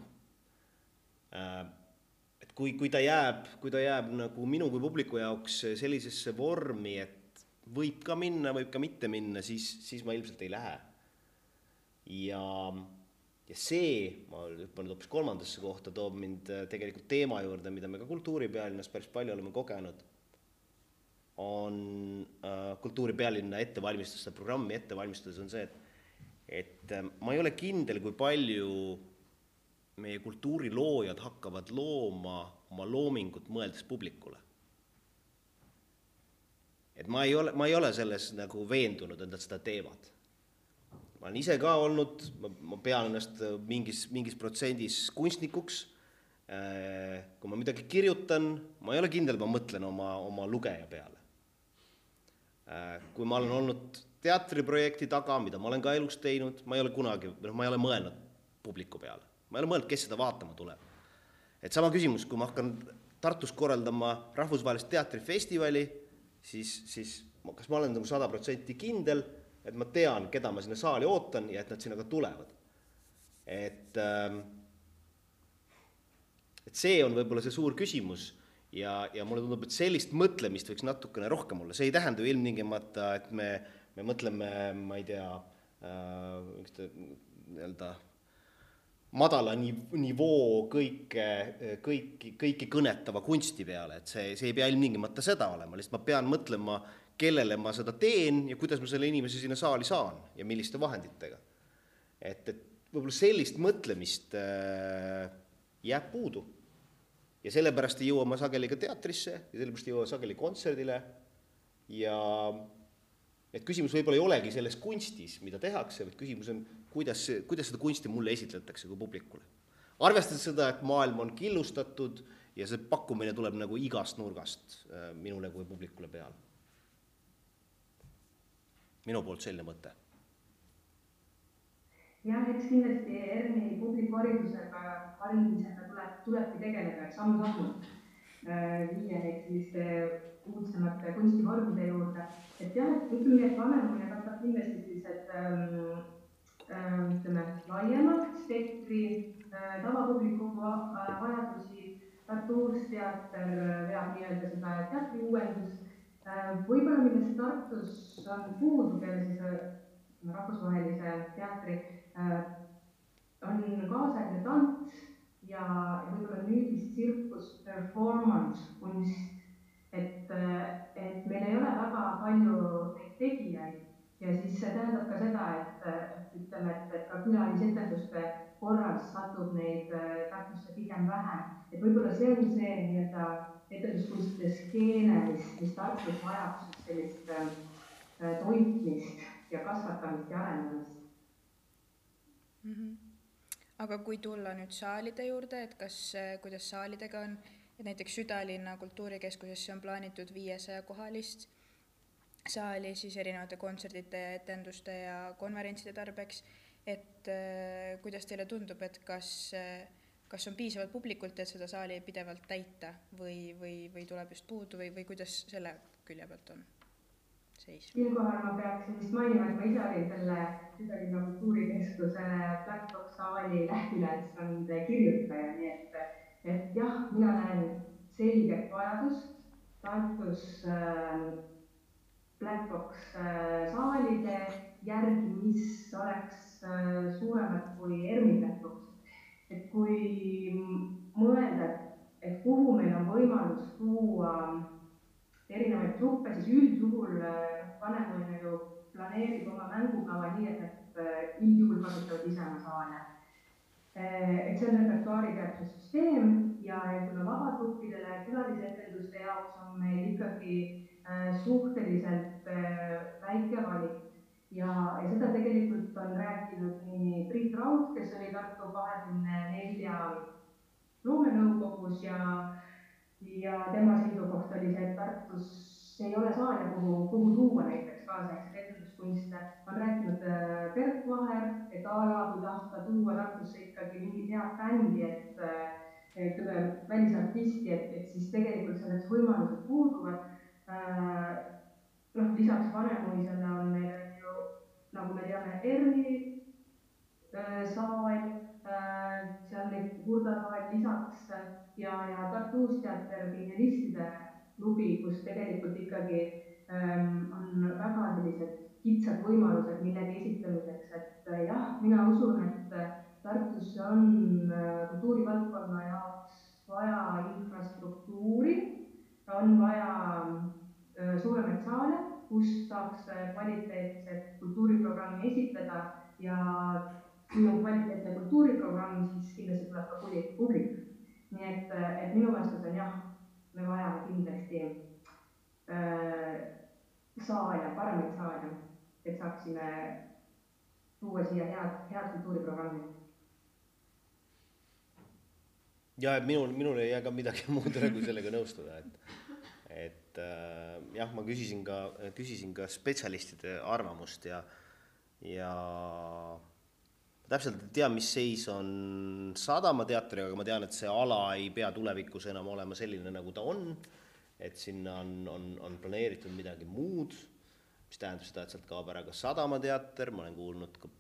et kui, kui ta jääb, kui ta jääb nagu minu kui publiku jaoks sellisesse vormi, et võib ka minna, võib ka mitte minna, siis, siis ma ilmselt ei lähe. ja ja see, ma hüppan nüüd hoopis kolmandasse kohta, toob mind äh, tegelikult teema juurde, mida me ka kultuuripealinnas päris palju oleme kogenud, on äh, kultuuripealinna ettevalmistus, seda programmi ette valmistades on see, et et äh, ma ei ole kindel, kui palju meie kultuuriloojad hakkavad looma oma loomingut mõeldes publikule. Et ma ei ole, ma ei ole selles nagu veendunud, et nad seda teevad ma olen ise ka olnud, ma, pean ennast äh, mingis, mingis protsendis kunstnikuks. Äh, kui ma midagi kirjutan, ma ei ole kindel, ma mõtlen oma, oma lugeja peale. Äh, kui ma olen olnud teatriprojekti taga, mida ma olen ka elus teinud, ma ei ole kunagi, noh, ma ei ole mõelnud publiku peale, ma ei ole mõelnud, kes seda vaatama tuleb. et sama küsimus, kui ma hakkan Tartus korraldama rahvusvahelist teatrifestivali, siis, siis kas ma olen nagu sada protsenti kindel et ma tean, keda ma sinna saali ootan ja et nad sinna ka tulevad. et, ähm, et see on võib-olla see suur küsimus ja, ja mulle tundub, et sellist mõtlemist võiks natukene rohkem olla, see ei tähenda ju ilmtingimata, et me, me mõtleme, ma ei tea äh,, nii-öelda madala nivoo kõike, kõiki, kõiki kõnetava kunsti peale, et see, see ei pea ilmtingimata seda olema, lihtsalt ma pean mõtlema kellele ma seda teen ja kuidas ma selle inimese sinna saali saan ja milliste vahenditega. et, et võib-olla sellist mõtlemist äh, jääb puudu. ja sellepärast ei jõua ma sageli ka teatrisse ja sellepärast ei jõua sageli kontserdile ja et küsimus võib-olla ei olegi selles kunstis, mida tehakse, vaid küsimus on, kuidas, kuidas seda kunsti mulle esitletakse kui publikule. arvestades seda, et maailm on killustatud ja see pakkumine tuleb nagu igast nurgast äh, minule kui publikule peale minu poolt selline mõte. jah, eks kindlasti ERN-i publikuharidusega, harimisega tuleb, tulebki tegeleda samm-sammult, äh, viia neid selliste uudsemate kunstivormide juurde. et jah, et ütleme, et vanemamine katab kindlasti sellised ähm, äh, ütleme, laiemat spektri äh, tavapubliku vajadusi. Tartu Uusteater veab nii-öelda seda teatriuuendust Äh, võib-olla millest Tartus on puudu peale siis äh, rahvusvahelise teatri, äh, on kaasaegne tants ja, võib-olla nüüdist tsirkus performance kunst. et, et meil ei ole väga palju neid tegijaid ja siis see tähendab ka seda, et, ütleme, et, et ka külalisetenduste korras satub neid Tartusse pigem vähem, et võib-olla see on see nii-öelda etenduskunstide skeene, mis, mis Tartus vajab sellist äh, toitmist ja kasvatamist ja arendamist mm. -hmm. aga kui tulla nüüd saalide juurde, et kas, äh, kuidas saalidega on, et näiteks Südalinna kultuurikeskusesse on plaanitud viiesaja kohalist saali siis erinevate kontserdite etenduste ja konverentside tarbeks, et äh, kuidas teile tundub, et kas äh, kas on piisavalt publikult, et seda saali pidevalt täita või, või, või tuleb just puudu või, või kuidas selle külje pealt on seis? siinkohal ma peaksin vist mainima, et ma ise olin selle Südalinna kultuurikeskuse Black Box saali lähteülesande kirjutaja, nii et, et jah, mina näen selget vajadust Tartus äh, Black Box äh, saalide järgi, mis oleks äh, suuremad kui ERMi Black Box et kui mõelda, et kuhu meil on võimalus tuua erinevaid truppe, siis üldjuhul Vanemuine ju planeerib oma mängukava nii, et nad äh, üldjuhul kasutavad ise oma saale. Äh, et see on repertuaariteatri süsteem ja, ja kuna vabatruppidele külalisetenduste jaoks on meil ikkagi äh, suhteliselt väike valik ja, ja seda tegelikult on rääkinud nii Priit Raud, kes oli Tartu kahekümne nelja loomenõukogus ja, ja tema seisukoht oli see, et Tartus ei ole saali, kuhu, kuhu tuua näiteks kaasaegseid etenduskunste. on rääkinud äh, Bert Vaher, et a la kui tahta tuua Tartusse ikkagi mingit head bändi, et ütleme, välisartisti, et, et siis tegelikult selleks võimalused puuduvad äh, noh, lisaks Vanemuisele on meil ju, nagu me teame, ERMi äh, saal äh,, seal neid kurdasaal lisaks ja, ja Tartu Uusteater pianistide klubi, kus tegelikult ikkagi ähm, on väga sellised kitsad võimalused millegi esitlemiseks, et äh, jah, mina usun, et Tartusse on äh, kultuurivaldkonna jaoks vaja infrastruktuuri, on vaja äh, suuremaid saale, kus saaks kvaliteetset kultuuriprogrammi esitleda ja kui on kvaliteetne kultuuriprogramm, siis kindlasti tuleb ka publik. nii et, et minu vastus on jah, me vajame kindlasti äh, saale, paremaid saale, et saaksime tuua siia head, head kultuuriprogrammi ja minul, minul ei jää ka midagi muud üle, kui sellega nõustuda, et, et äh, jah, ma küsisin ka, küsisin ka spetsialistide arvamust ja, ja täpselt ei tea, mis seis on Sadama teatriga, aga ma tean, et see ala ei pea tulevikus enam olema selline, nagu ta on. et sinna on, on, on planeeritud midagi muud, mis tähendab seda, et sealt kaob ära ka Sadama teater, ma olen kuulnud ka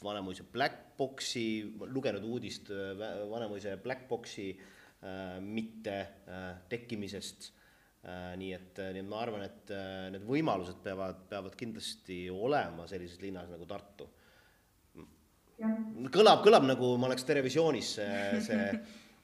Vanemuise Black Boxi, lugenud uudist äh, Vanemuise Black Boxi äh, mitte äh, tekkimisest. Nii et, äh, nii et ma arvan, et äh, need võimalused peavad, peavad kindlasti olema sellises linnas nagu Tartu. kõlab, kõlab nagu ma oleks Terevisioonis see, see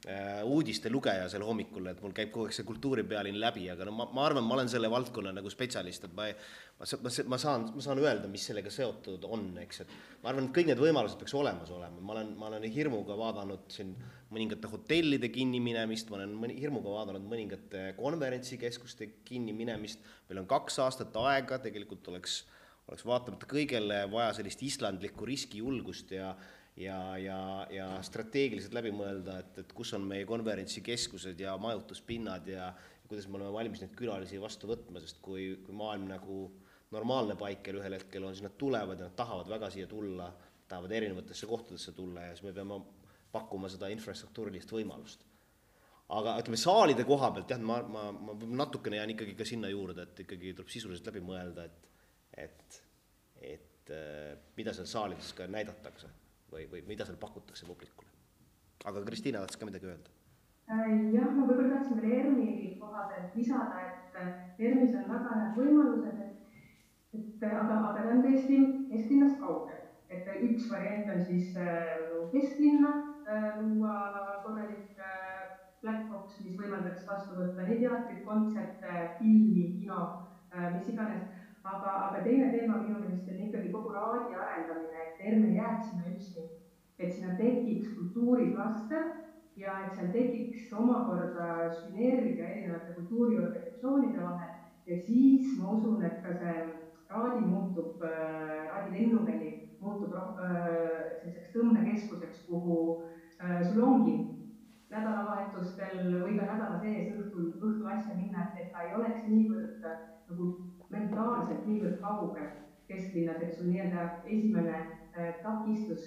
Äh, uudiste lugeja seal hommikul, et mul käib kogu aeg see kultuuripealinn läbi, aga no ma, ma arvan, ma olen selle valdkonna nagu spetsialist, et ma ma, ma, ma saan, ma saan öelda, mis sellega seotud on, eks, et ma arvan, et kõik need võimalused peaks olemas olema, ma olen, ma olen hirmuga vaadanud siin mõningate hotellide kinniminemist, ma olen mõni, hirmuga vaadanud mõningate konverentsikeskuste kinniminemist, meil on kaks aastat aega, tegelikult oleks, oleks vaatamata kõigele vaja sellist islandlikku riskijulgust ja ja, ja, ja strateegiliselt läbi mõelda, et, et kus on meie konverentsikeskused ja majutuspinnad ja, kuidas me oleme valmis neid külalisi vastu võtma, sest kui, kui maailm nagu normaalne paikel ühel hetkel on, siis nad tulevad ja nad tahavad väga siia tulla, tahavad erinevatesse kohtadesse tulla ja siis me peame pakkuma seda infrastruktuurilist võimalust. aga ütleme, saalide koha pealt jah, ma, ma, ma natukene jään ikkagi ka sinna juurde, et ikkagi tuleb sisuliselt läbi mõelda, et, et, et mida seal saalides ka näidatakse või, või mida seal pakutakse publikule. aga Kristiina tahtis ka midagi öelda. Äh, jah, ma võib-olla tahtsin veel ERM-i koha pealt lisada, et äh, ERM-is on väga head võimalused, et, et äh, aga, aga ta on tõesti kesklinnast kaugel, et üks variant on siis kesklinna luua korralik black box, mis võimaldaks vastu võtta nii teatrit, kontserte, filmi, kino, mis iganes aga, aga teine teema minu meelest on ikkagi kogu raadi arendamine, et ei jääks sinna üksi. et sinna tekiks kultuuriklaster ja et seal tekiks omakorda sünergia erinevate kultuuriorganisatsioonide vahel ja siis ma usun, et ka see raadi muutub, raadi lennuväli muutub äh, selliseks tõmbekeskuseks, kuhu äh, sul ongi nädalavahetustel või ka nädala sees õhtul, õhtul asja minna, et ta ei oleks niivõrd nagu mentaalselt niivõrd kaugel kesklinnas, et sul nii-öelda esimene äh, takistus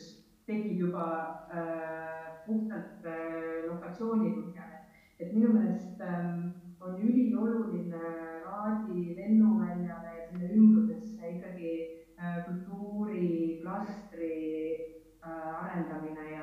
tekib juba äh, puhtalt äh, lokatsiooni põhjal. et minu meelest ähm, on ülioluline Raadi lennuväljale ja selle ümbrusesse ikkagi äh, kultuuriklastri äh, arendamine ja,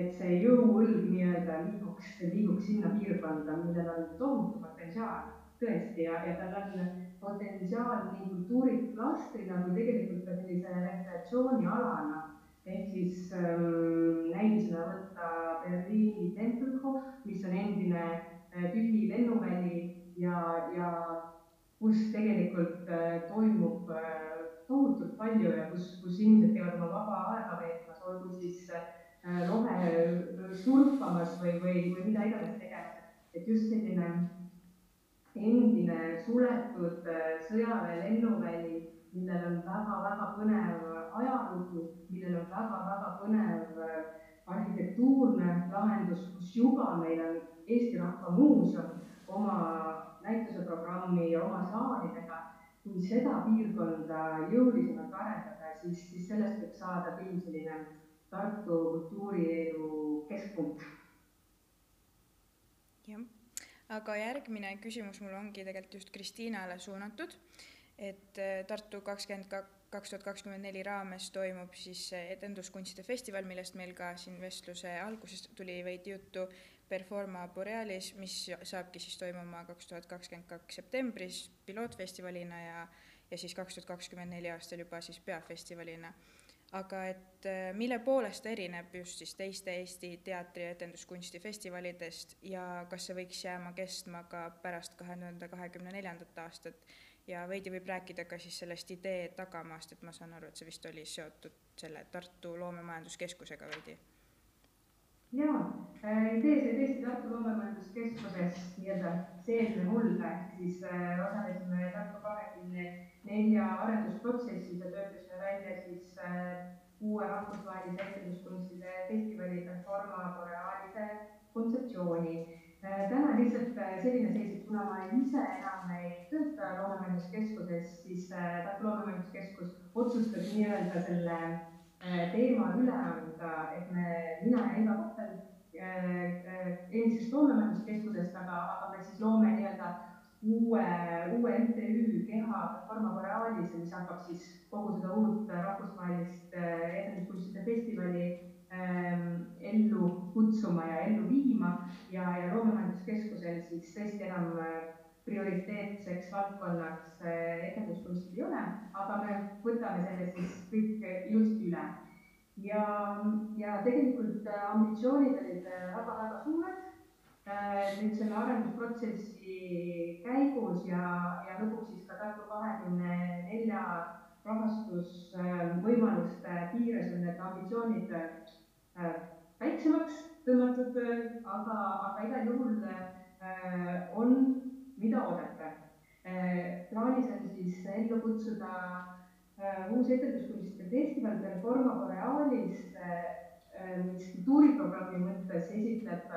et see jõuõlg nii-öelda liiguks, liiguks sinna piirkonda, millel on tohutu potentsiaal tõesti ja, ja tal on potentsiaal nii kultuuriklastrina kui tegelikult ka sellise rekreatsioonialana. ehk siis ähm, näidisena võtta Berliini Tempelhof, mis on endine äh, tühi lennuväli ja, ja kus tegelikult äh, toimub äh, tohutult palju ja kus, kus inimesed käivad oma vaba aega veetmas, olgu siis äh, rohe surfamas või, või, või mida iganes tegemas. et just selline endine suletud sõjaväe lennuväli, millel on väga-väga põnev ajalugu, millel on väga-väga põnev arhitektuurne lahendus, kus juba meil on Eesti Rahva Muuseum oma näituseprogrammi ja oma saalidega. kui seda piirkonda jõulisemalt arendada, siis, siis sellest võib saada küll selline Tartu kultuurielu keskpunkt. jah aga järgmine küsimus mul ongi tegelikult just Kristiinale suunatud, et äh, Tartu kakskümmend kaks tuhat kakskümmend neli raames toimub siis etenduskunstide festival, millest meil ka siin vestluse alguses tuli veidi juttu, Performa Borealis, mis saabki siis toimuma kaks tuhat kakskümmend kaks septembris pilootfestivalina ja ja siis kaks tuhat kakskümmend neli aastal juba siis peafestivalina aga et äh, mille poolest ta erineb just siis teiste Eesti teatri- ja etenduskunsti festivalidest ja kas see võiks jääma kestma ka pärast kahe tuhande kahekümne neljandat aastat? Ja veidi võib rääkida ka siis sellest idee tagamaast, et ma saan aru, et see vist oli seotud selle Tartu Loomemajanduskeskusega veidi. Jaa, äh, idee sai tõesti Tartu Loomemajanduskeskuses nii-öelda seesme mulda, ehk siis äh, osalesime Tartu kahekümne nelja arendusprotsessis ja töötasime välja siis äh, uue rahvusvahelise etenduskunstide festivali Performa Borealise kontseptsiooni. Äh, täna lihtsalt äh, selline seis, et kuna ma ise enam ei tööta Loomemajanduskeskuses, siis Tartu Loomemajanduskeskus otsustas nii-öelda selle teema üle anda, et me, mina ja Eva Koppel endisest Loomemajanduskeskusest, aga, aga me siis loome nii-öelda uue, uue MTÜ Keha Forma Borealis, mis hakkab siis kogu seda uut rahvusvahelist äh, etenduskunstide festivali ähm, ellu kutsuma ja ellu viima ja, ja Loomemajanduskeskusel siis tõesti enam äh, prioriteetseks valdkonnaks äh, etenduskunstid ei ole, aga me võtame selle siis kõik ilusti üle. ja, ja tegelikult ambitsioonid olid väga-väga suured nüüd selle arendusprotsessi käigus ja, ja lõpuks siis ka Tartu kahekümne nelja rahastusvõimaluste piires on need ambitsioonid äh, väiksemaks tõmmatud, aga, aga igal juhul äh, on, mida oodata. plaanis on siis ellu kutsuda uus etenduskunstide festival Performa Borealis, mis kultuuriprogrammi mõttes esitleb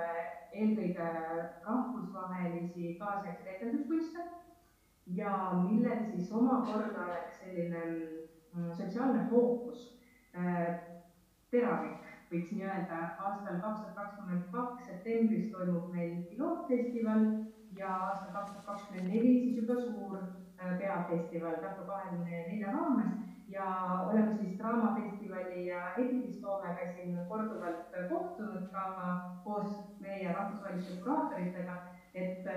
eelkõige rahvusvahelisi kaasaegseid etenduskunste ja millel siis omakorda oleks selline mm, sotsiaalne fookus äh, teravik, võiks nii öelda. aastal kaks tuhat kakskümmend kaks septembris toimub meil pilootfestival ja aastal kaks tuhat kakskümmend neli siis juba suur äh, peafestival Tartu kahekümne nelja raames ja oleme siis Draamafestivali ja Epidistoomega siin korduvalt kohtunud ka koos meie rahvusvaheliste kuraatoritega, et,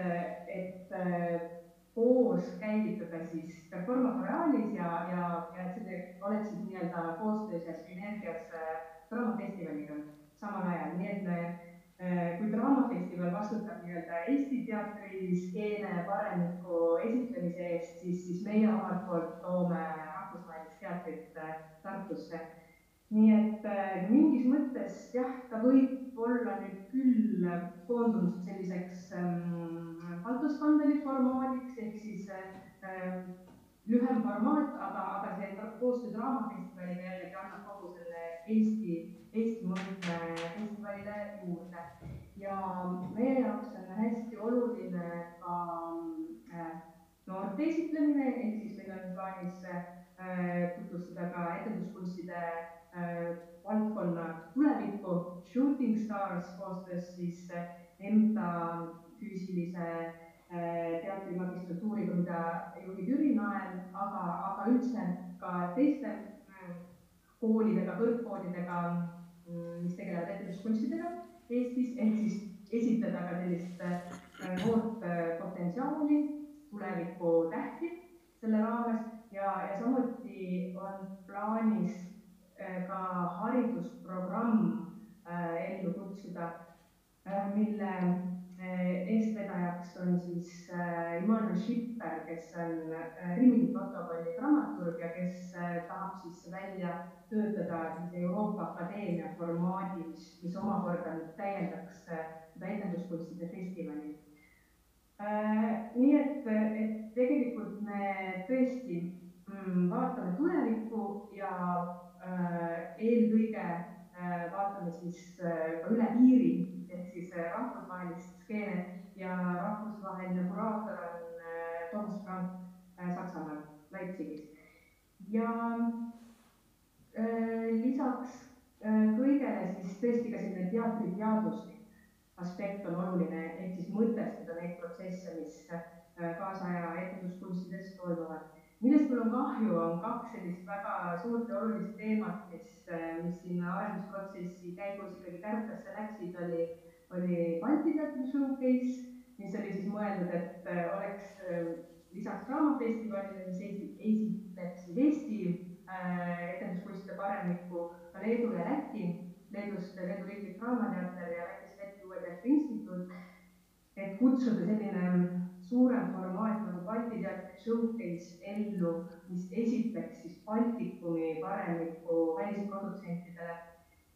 et koos käivitada siis Performa Borealis ja, ja, ja et see oleks siis nii-öelda koostöös ja sünergias Draamafestivaliga samal ajal, nii et me Äh, kui Draamafestival vastutab nii-öelda Eesti teatriskeene paremiku esitlemise eest, siis, siis meie omalt poolt toome rahvusvahelist teatrit äh, Tartusse. nii et äh, mingis mõttes jah, ta võib olla nüüd küll koondunud selliseks ähm, Baltuskandeli formaadiks ehk siis äh, lühem formaat, aga, aga see koostöö Draamafestivaliga jällegi annab kogu selle Eesti, Eesti mõõtme festivalile juurde. ja meie jaoks on hästi oluline ka äh, noorte esitlemine, ehk siis meil on plaanis äh, tutvustada ka etenduskunstide äh, valdkonna tulevikku, Shooting Stars koostöös siis EMTA füüsilise Äh, teatri magistratuuriga, mida juhib Jüri Nael, aga, aga üldse ka teiste äh, koolidega, kõrgkoolidega, mm, mis tegelevad etenduskunstidega Eestis, ehk siis esitada ka sellist äh, noort potentsiaali, tuleviku tähti selle raames ja, ja samuti on plaanis ka haridusprogramm ellu kutsuda, mille Eh, eestvedajaks on siis Immanuel Schipper, kes on Rimini protokolli dramaturg ja kes tahab siis välja töötada siis Euroopa Akadeemia formaadi, mis, mis omakorda nüüd täiendaks seda etenduskunstide festivali. Nii et, tegelikult me tõesti mm, vaatame tulevikku ja eelkõige vaatame siis ka üle piiri ehk rahvusvahelist skeene ja rahvusvaheline kuraator on äh, Thomas Frank äh, Saksamaal, Leipzigis. ja äh, lisaks kõigele siis tõesti ka selline teatriteaduslik aspekt on oluline, ehk siis mõtestada neid protsesse, mis kaasaja etenduskunstides toimuvad. millest mul on kahju, on kaks sellist väga suurt ja olulist teemat, mis, mis sinna arendusprotsessi käigus ikkagi kärpesse läksid, oli, oli Balti teatri showcase, mis oli siis mõeldud, et oleks lisaks Draamafestivalile, mis esitleb siis Eesti äh, etenduskunstide paremikku, ka Leedu ja Läti, Leedus Leedu Riiklik Draamateater ja Läti Teatri Instituut, et kutsuda selline suurem formaat nagu Balti teatri showcase ellu, mis esitleks siis Baltikumi paremikku välisprodutsentidele.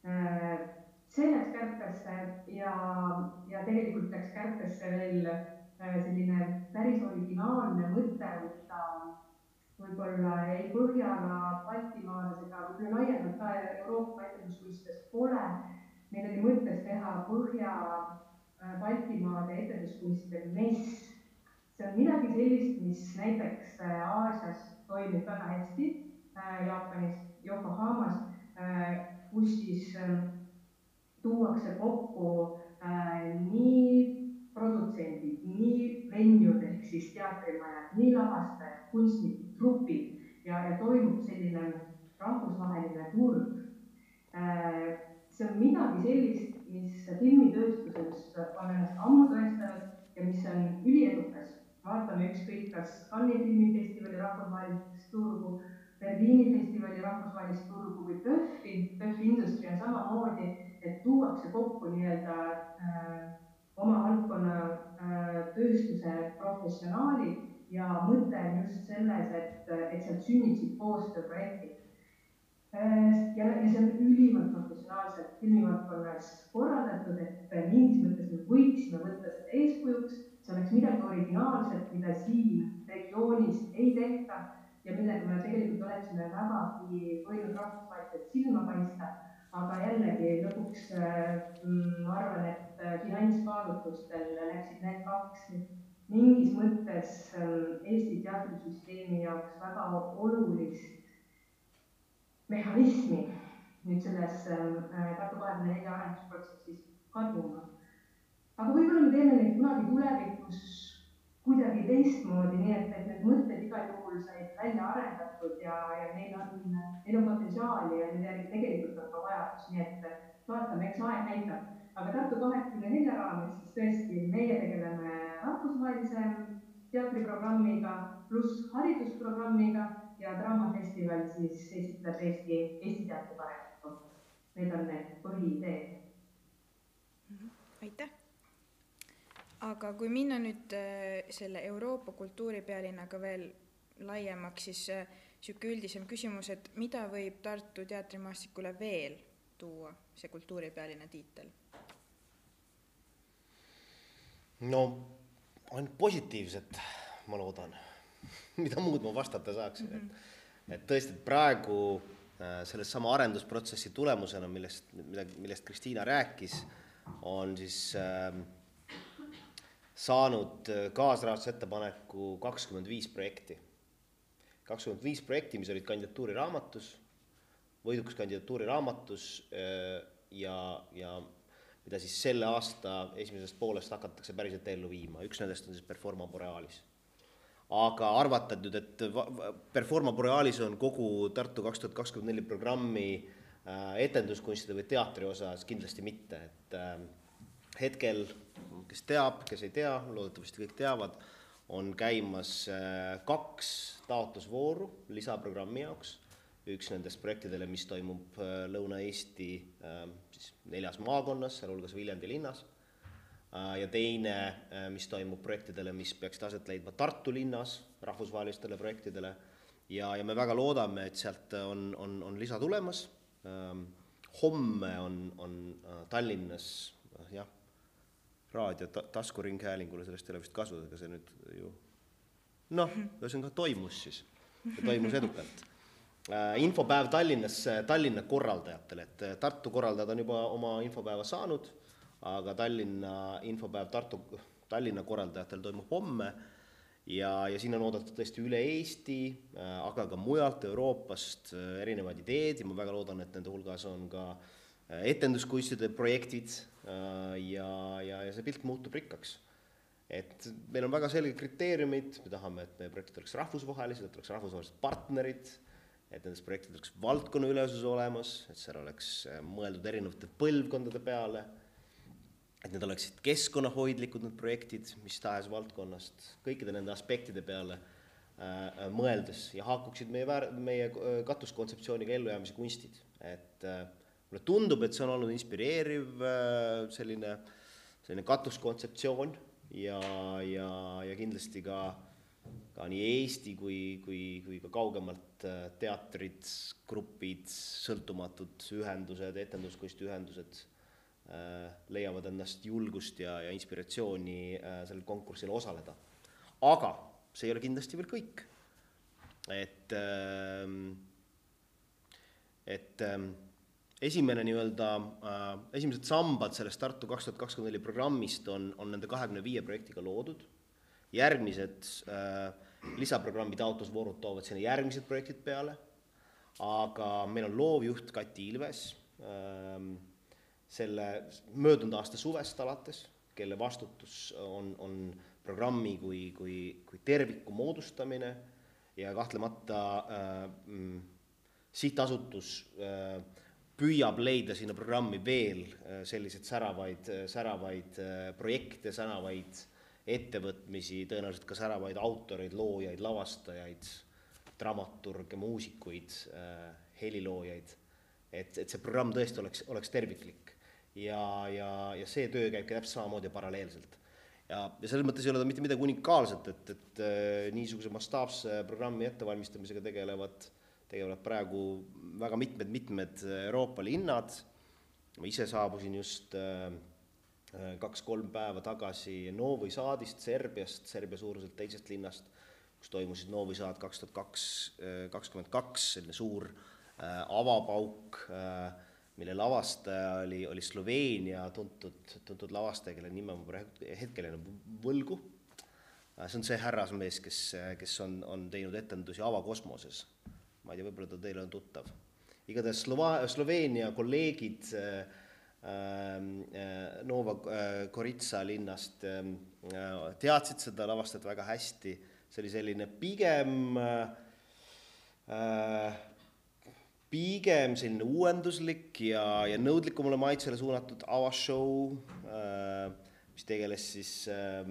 Äh, see läks kärpesse ja, ja tegelikult läks kärpesse veel äh, selline päris originaalne mõte võtta võib-olla ei Põhjala, Baltimaalas ega võib-olla laiemalt ka Euroopa etenduskunstides pole. Meil oli mõttes teha Põhja äh, etenduskunstide mess see on midagi sellist, mis näiteks äh, Aasias toimib väga hästi, äh, Jaapanis, Yokohamas, kus siis ähm, tuuakse kokku nii produtsendid, nii venjud ehk siis teatrimajad, nii lavastajad, kunstnikud, trupid ja, ja toimub selline rahvusvaheline turg. See on midagi sellist, mis filmitööstuses on ennast ammu tõestanud ja mis on üliedukas vaatame ükskõik kas Cannes'i filmifestivali rahvusvahelist turgu, Berliini festivali rahvusvahelist turgu või PÖFFi, PÖFF Industry on samamoodi, et tuuakse kokku nii-öelda äh, oma valdkonna äh, tööstuse professionaalid ja mõte on just selles, et, et sealt sünniksid koostööprojektid. Ja, ja see on ülimalt professionaalselt filmivaldkonnas korraldatud, et mingis mõttes me võiksime võtta seda eeskujuks. See oleks midagi originaalset, mida siin regioonis ei tehta ja millega me tegelikult oleksime vägagi võinud rahvusvaheliselt silma paista, aga jällegi lõpuks mm, ma arvan, et äh, finantskaalutlustel läksid need kaks mingis mõttes ähm, Eesti teatrisüsteemi jaoks väga olulist mehhanismi nüüd selles ähm, äh, Tartu kahekümne nelja arendusprotsessis kaduma aga võib-olla me teeme neid kunagi tulevikus kuidagi teistmoodi, nii et, et need mõtted igal juhul said välja arendatud ja, ja neil on, neil on potentsiaali ja neil tegelikult on ka vajadus, nii et vaatame, eks aeg näitab. aga Tartu kahekümne nelja raames siis tõesti meie tegeleme rahvusvahelise teatriprogrammiga pluss haridusprogrammiga ja Draamafestival siis esitleb Eesti, Eesti teatri paremikku. Need on need põhiideed. aitäh aga kui minna nüüd äh, selle Euroopa kultuuripealinnaga veel laiemaks, siis niisugune äh, üldisem küsimus, et mida võib Tartu teatrimaastikule veel tuua see kultuuripealinna tiitel? no ainult positiivset, ma loodan mida muud ma vastata saaksin mm, -hmm. et, et tõesti, et praegu äh, sellesama arendusprotsessi tulemusena, millest, millest Kristiina rääkis, on siis äh, saanud kaasrahastusettepaneku kakskümmend viis projekti. kakskümmend viis projekti, mis olid kandidatuuri raamatus, võidukas kandidatuuri raamatus äh, ja, ja mida siis selle aasta esimesest poolest hakatakse päriselt ellu viima, üks nendest on siis Performa Borealis. Aga arvata nüüd, et Performa Borealis on kogu Tartu kaks tuhat kakskümmend neli programmi äh, etenduskunstide või teatri osas kindlasti mitte, et hetkel kes teab, kes ei tea, loodetavasti kõik teavad, on käimas äh, kaks taotlusvooru lisaprogrammi jaoks, üks nendest projektidele, mis toimub äh, Lõuna-Eesti äh, siis neljas maakonnas, sealhulgas Viljandi linnas, ja teine, mis toimub projektidele, mis peaksid aset leidma Tartu linnas, rahvusvahelistele projektidele, ja, ja me väga loodame, et sealt on, on, on lisa tulemas, ähm, homme on, on Tallinnas jah, raadio ta-, taskuringhäälingule, sellest ei ole vist kasu, ega see nüüd ju noh, ühesõnaga toimus siis, toimus edukalt. Äh,. infopäev Tallinnas, Tallinna korraldajatele, et äh, Tartu korraldajad on juba oma infopäeva saanud, aga Tallinna infopäev Tartu, Tallinna korraldajatel toimub homme ja, ja siin on oodatud tõesti üle Eesti äh,, aga ka mujalt Euroopast äh, erinevaid ideed ja ma väga loodan, et nende hulgas on ka äh, etenduskunstide projektid ja, ja, ja see pilt muutub rikkaks. et meil on väga selged kriteeriumid, me tahame, et meie projektid oleks rahvusvahelised, et oleks rahvusvahelised partnerid, et nendes projektides oleks valdkonnaülesus olemas, et seal oleks mõeldud erinevate põlvkondade peale, et need oleksid keskkonnahoidlikud, need projektid, mis tahes valdkonnast, kõikide nende aspektide peale äh, mõeldes ja haakuksid meie väär-, meie katuskontseptsiooniga ellujäämise kunstid, et äh, mulle tundub, et see on olnud inspireeriv äh, selline, selline katuskontseptsioon ja, ja, ja kindlasti ka, ka nii Eesti kui, kui, kui ka kaugemalt äh, teatrid, grupid, sõltumatud ühendused, etenduskunstiühendused äh, leiavad ennast julgust ja, ja inspiratsiooni sellel konkursil osaleda. aga see ei ole kindlasti veel kõik. et, ähm, et ähm, esimene nii-öelda äh,, esimesed sambad sellest Tartu kaks tuhat kakskümmend neli programmist on, on nende kahekümne viie projektiga loodud, järgmised äh, lisaprogrammi taotlusvoorud toovad sinna järgmised projektid peale, aga meil on loovjuht Kati Ilves äh, selle möödunud aasta suvest alates, kelle vastutus on, on programmi kui, kui, kui terviku moodustamine ja kahtlemata äh, mm, sihtasutus äh, püüab leida sinna programmi veel äh, selliseid säravaid, äh, säravaid äh, projekte, säravaid ettevõtmisi, tõenäoliselt ka säravaid autoreid, loojaid, lavastajaid, dramaturge, muusikuid, heliloojaid, et, et see programm tõesti oleks, oleks terviklik. Ja, ja, ja see töö käib ka täpselt samamoodi paralleelselt. ja, ja selles mõttes ei ole ta mitte midagi unikaalset, et, et niisuguse mastaapse programmi ettevalmistamisega tegelevad äh, tegelevad praegu väga mitmed-mitmed Euroopa linnad, ma ise saabusin just äh, äh, kaks-kolm päeva tagasi Novi Sadist, Serbiast, Serbia suuruselt teisest linnast, kus toimus siis Novi Sad kaks tuhat kaks, äh, kakskümmend kaks, selline suur avapauk, mille lavastaja oli, oli Sloveenia tuntud, tuntud lavastaja, kelle nime ma praegu hetkel jään võlgu. see on see härrasmees, kes, kes on, on teinud etendusi avakosmoses ma ei tea, võib-olla ta teile on tuttav. igatahes Slova-, Sloveenia kolleegid äh, äh, Nova äh, Gorica linnast äh, teadsid seda lavastajat väga hästi, see oli selline pigem äh, pigem selline uuenduslik ja, ja nõudlikumale maitsele suunatud avashow äh,, mis tegeles siis äh,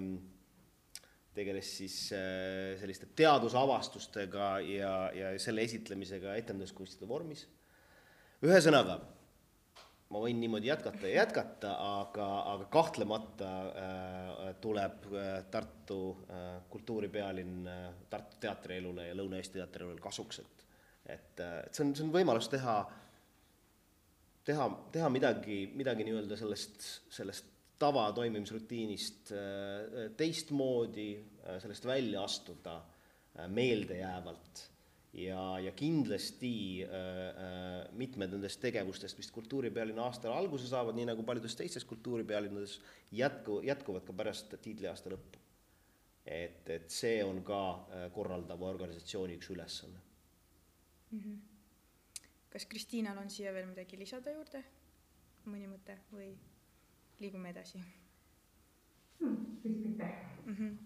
tegeles siis äh, selliste teadusavastustega ja, ja selle esitlemisega etenduskunstide vormis. ühesõnaga, ma võin niimoodi jätkata ja jätkata, aga, aga kahtlemata äh, tuleb äh, Tartu äh, kultuuripealinn äh, Tartu teatrielule ja Lõuna-Eesti teatrielule kasuks, et et, äh, et see on, see on võimalus teha, teha, teha midagi, midagi nii-öelda sellest, sellest tavatoimimisrutiinist äh, teistmoodi, äh, sellest välja astuda meeldejäävalt ja, ja kindlasti äh, mitmed nendest tegevustest, mis kultuuripealinna aastal alguse saavad, nii nagu paljudes teistes kultuuripealinnades, jätku, jätkuvad ka pärast tiitliaasta lõppu. et, et see on ka korraldava organisatsiooni üks ülesanne mm. -hmm. kas Kristiinal on siia veel midagi lisada juurde, mõni mõte või? liigume edasi hmm,. vist mitte mm. -hmm.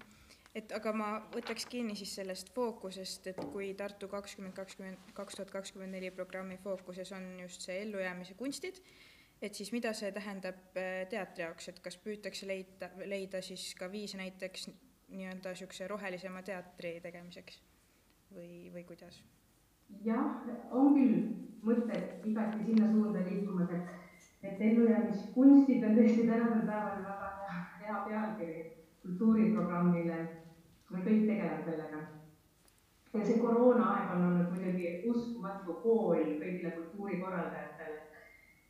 et aga ma võtaks kinni siis sellest fookusest, et kui Tartu kakskümmend kakskümmend, kaks tuhat kakskümmend neli programmi fookuses on just see ellujäämise kunstid, et siis mida see tähendab äh, teatri jaoks, et kas püütakse leida, leida siis ka viise näiteks nii-öelda niisuguse rohelisema teatri tegemiseks või, või kuidas? Jah, on küll mõtted igati sinna suunda liikumas, et et ellujäämiskunstid on tõesti tänasel päeval väga hea, pealkiri kultuuriprogrammile. me kõik tegeleme sellega. ja see koroonaaeg on olnud muidugi uskumatu kool kõigile kultuurikorraldajatele.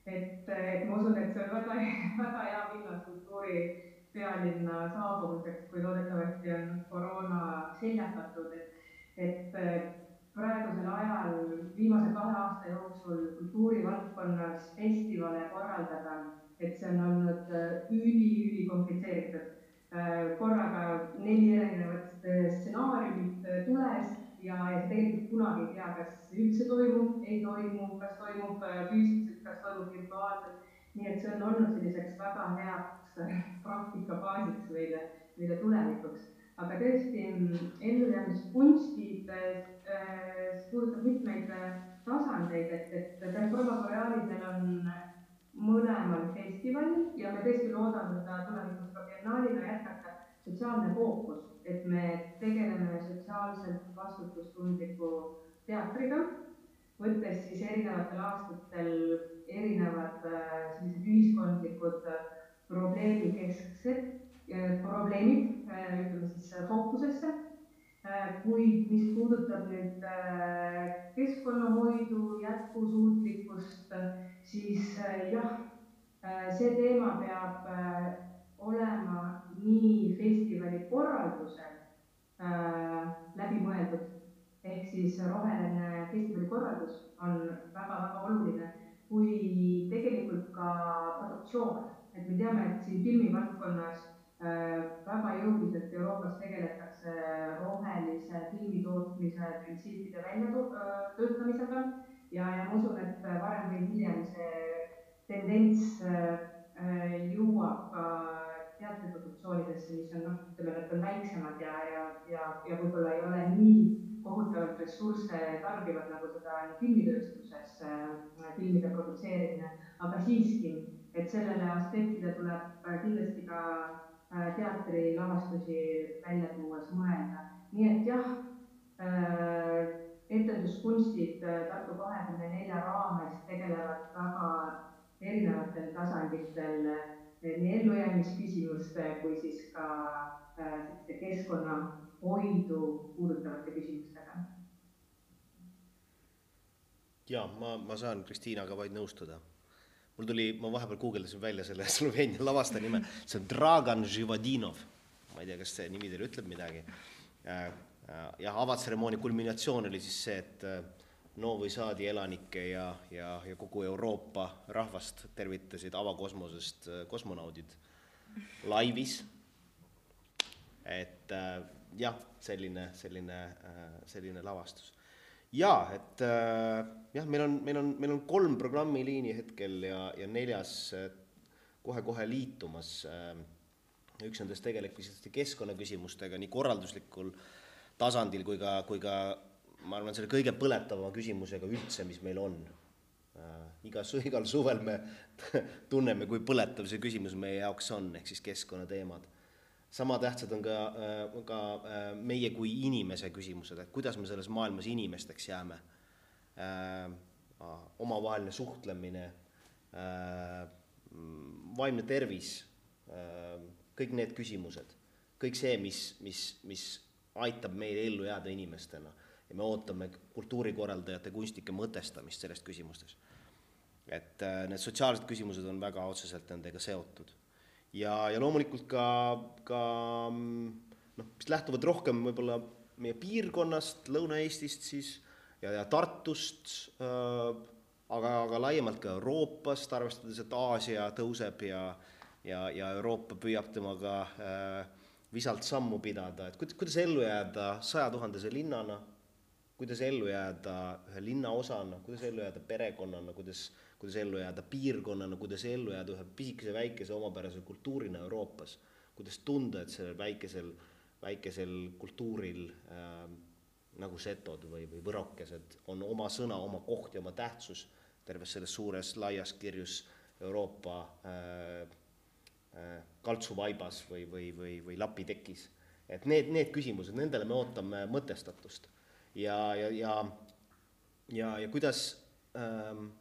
et, et ma usun, et see on väga, väga hea pinnas kultuuripealinna saabumiseks, kui loodetavasti on koroona seljatatud, et, et praegusel ajal viimase kahe aasta jooksul kultuurivaldkonnas festivale korraldada, et see on olnud üli-ülikomplitseeritud. Äh, korraga neli erinevat äh, stsenaariumit äh, tules ja, tegelikult kunagi ei tea, kas üldse toimub, ei toimu, kas toimub füüsiliselt, kas toimub virtuaalselt. nii et see on olnud selliseks väga heaks praktika baasiks meile, meile tulevikuks. Aga tõesti, ellujäämiskunstid äh, puudutab mitmeid tasandeid, et, et Performa Borealisel on mõlemal festivalil ja me tõesti loodame seda tulevikus ka biennaalina jätkata, sotsiaalne fookus, et me tegeleme sotsiaalselt vastutustundliku teatriga, võttes siis erinevatel aastatel erinevad äh, sellised ühiskondlikud äh, probleemikesksed äh, probleemid, ütleme siis fookusesse kuid mis puudutab nüüd keskkonnahoidu, jätkusuutlikkust, siis jah, see teema peab olema nii festivali korraldusel läbi mõeldud, ehk siis roheline festivali korraldus on väga-väga oluline, kui tegelikult ka produktsioon, et me teame, et siin filmivaldkonnas väga jõuliselt Euroopas tegeletakse rohelise filmi tootmise printsiipide väljatöötamisega ja, ja ma usun, et varem või hiljem see tendents jõuab ka teatriproduktsioonidesse, mis on noh, ütleme, need on väiksemad ja, ja, ja, ja võib-olla ei ole nii kohutavalt ressursse tarbivad, nagu seda on filmitööstuses filmide produtseerimine, aga siiski, et sellele aspektile tuleb kindlasti ka Äh, teatrilavastusi välja tuues mõelda. nii et jah, äh, etenduskunstid äh, Tartu kahekümne nelja raames tegelevad väga erinevatel tasanditel nii ellujäämisküsimuste kui siis ka keskkonnahoidu puudutavate küsimustega. ja ma, ma saan Kristiinaga vaid nõustuda mul tuli, ma vahepeal guugeldasin välja selle Sloveenia lavastaja nime, see on Dragan Živadinov. ma ei tea, kas see nimi teile ütleb midagi. Äh, äh, jah, avatseremoonia kulminatsioon oli siis see, et äh, Novi Saadi elanikke ja, ja, ja kogu Euroopa rahvast tervitasid avakosmosest kosmonaudid laivis. et jah, selline, selline, selline lavastus jaa, et äh, jah, meil on, meil on, meil on kolm programmiliini hetkel ja, ja neljas äh, kohe-kohe liitumas äh,. üks nendest tegeleb kindlasti keskkonnaküsimustega nii korralduslikul tasandil kui ka, kui ka ma arvan, selle kõige põletavama küsimusega üldse, mis meil on igas, igal suvel me tunneme, kui põletav see küsimus meie jaoks on, ehk siis keskkonnateemad sama tähtsad on ka, äh, ka äh, meie kui inimese küsimused, et kuidas me selles maailmas inimesteks jääme. Äh, omavaheline suhtlemine, vaimne tervis, kõik need küsimused, kõik see, mis, mis, mis aitab meil ellu jääda inimestena ja me ootame kultuurikorraldajate kunstnike mõtestamist selles küsimustes. et need sotsiaalsed küsimused on väga otseselt nendega seotud ja, ja loomulikult ka, ka noh, mis lähtuvad rohkem võib-olla meie piirkonnast, Lõuna-Eestist siis ja, ja Tartust äh,, aga, aga laiemalt ka Euroopast, arvestades, et Aasia tõuseb ja, ja, ja Euroopa püüab temaga äh, visalt sammu pidada, et kuidas, kuidas ellu jääda sajatuhandese linnana, kuidas ellu jääda ühe linnaosana, kuidas ellu jääda perekonnana, kuidas kuidas ellu jääda piirkonnana, kuidas ellu jääda ühe pisikese väikese omapärase kultuurina Euroopas, kuidas tunda, et sellel väikesel, väikesel kultuuril äh, nagu setod või, või võrokesed on oma sõna, oma koht ja oma tähtsus terves selles suures laias kirjus Euroopa äh, äh, kaltsuvaibas või, või, või, või lapitekis. et need, need küsimused, nendele me ootame mõtestatust ja, ja, ja, ja, ja kuidas ähm,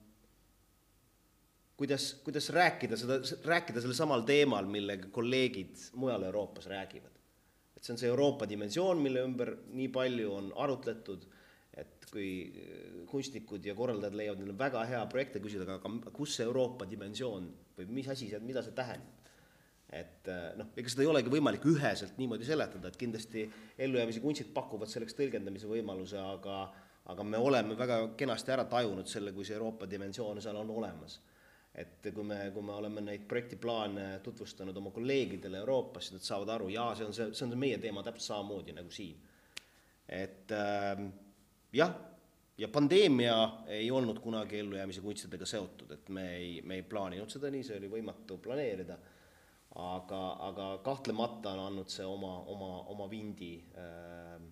kuidas, kuidas rääkida seda, rääkida sellel samal teemal, millega kolleegid mujal Euroopas räägivad. et see on see Euroopa dimensioon, mille ümber nii palju on arutletud, et kui kunstnikud ja korraldajad leiavad, neil on väga hea projekte küsida, aga, aga kus see Euroopa dimensioon või mis asi see, mida see tähendab? et noh, ega seda ei olegi võimalik üheselt niimoodi seletada, et kindlasti ellujäämise kunstid pakuvad selleks tõlgendamise võimaluse, aga aga me oleme väga kenasti ära tajunud selle, kui see Euroopa dimensioon seal on olemas et kui me, kui me oleme neid projektiplaane tutvustanud oma kolleegidele Euroopas, siis nad saavad aru, jaa, see on see, see on meie teema täpselt samamoodi nagu siin. et äh, jah, ja pandeemia ei olnud kunagi ellujäämise kunstidega seotud, et me ei, me ei plaaninud seda nii, see oli võimatu planeerida. aga, aga kahtlemata on andnud see oma, oma, oma vindi äh,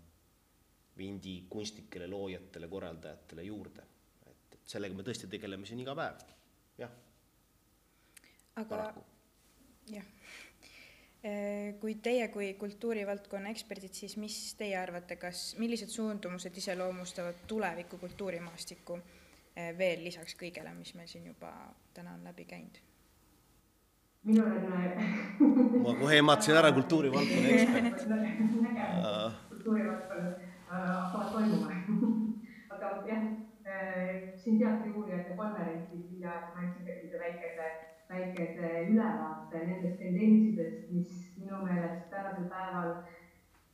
vindi kunstnikele, loojatele, korraldajatele juurde. et, et sellega me tõesti tegeleme siin iga päev, jah. Aga jah, äh, kui teie kui kultuurivaldkonna eksperdid, siis mis teie arvate, kas, millised suundumused iseloomustavad tuleviku kultuurimaastikku äh, veel lisaks kõigele, mis meil siin juba täna on läbi käinud? minul on ma kohe ehmatasin ära kultuurivaldkonna ekspert. kultuurivaldkonnas hakkavad toimuma aga jah, äh, siin teatriuurijate ma andsin sellise väikese, väikese ülevaate nendest tendentsidest, mis minu meelest tänasel päeval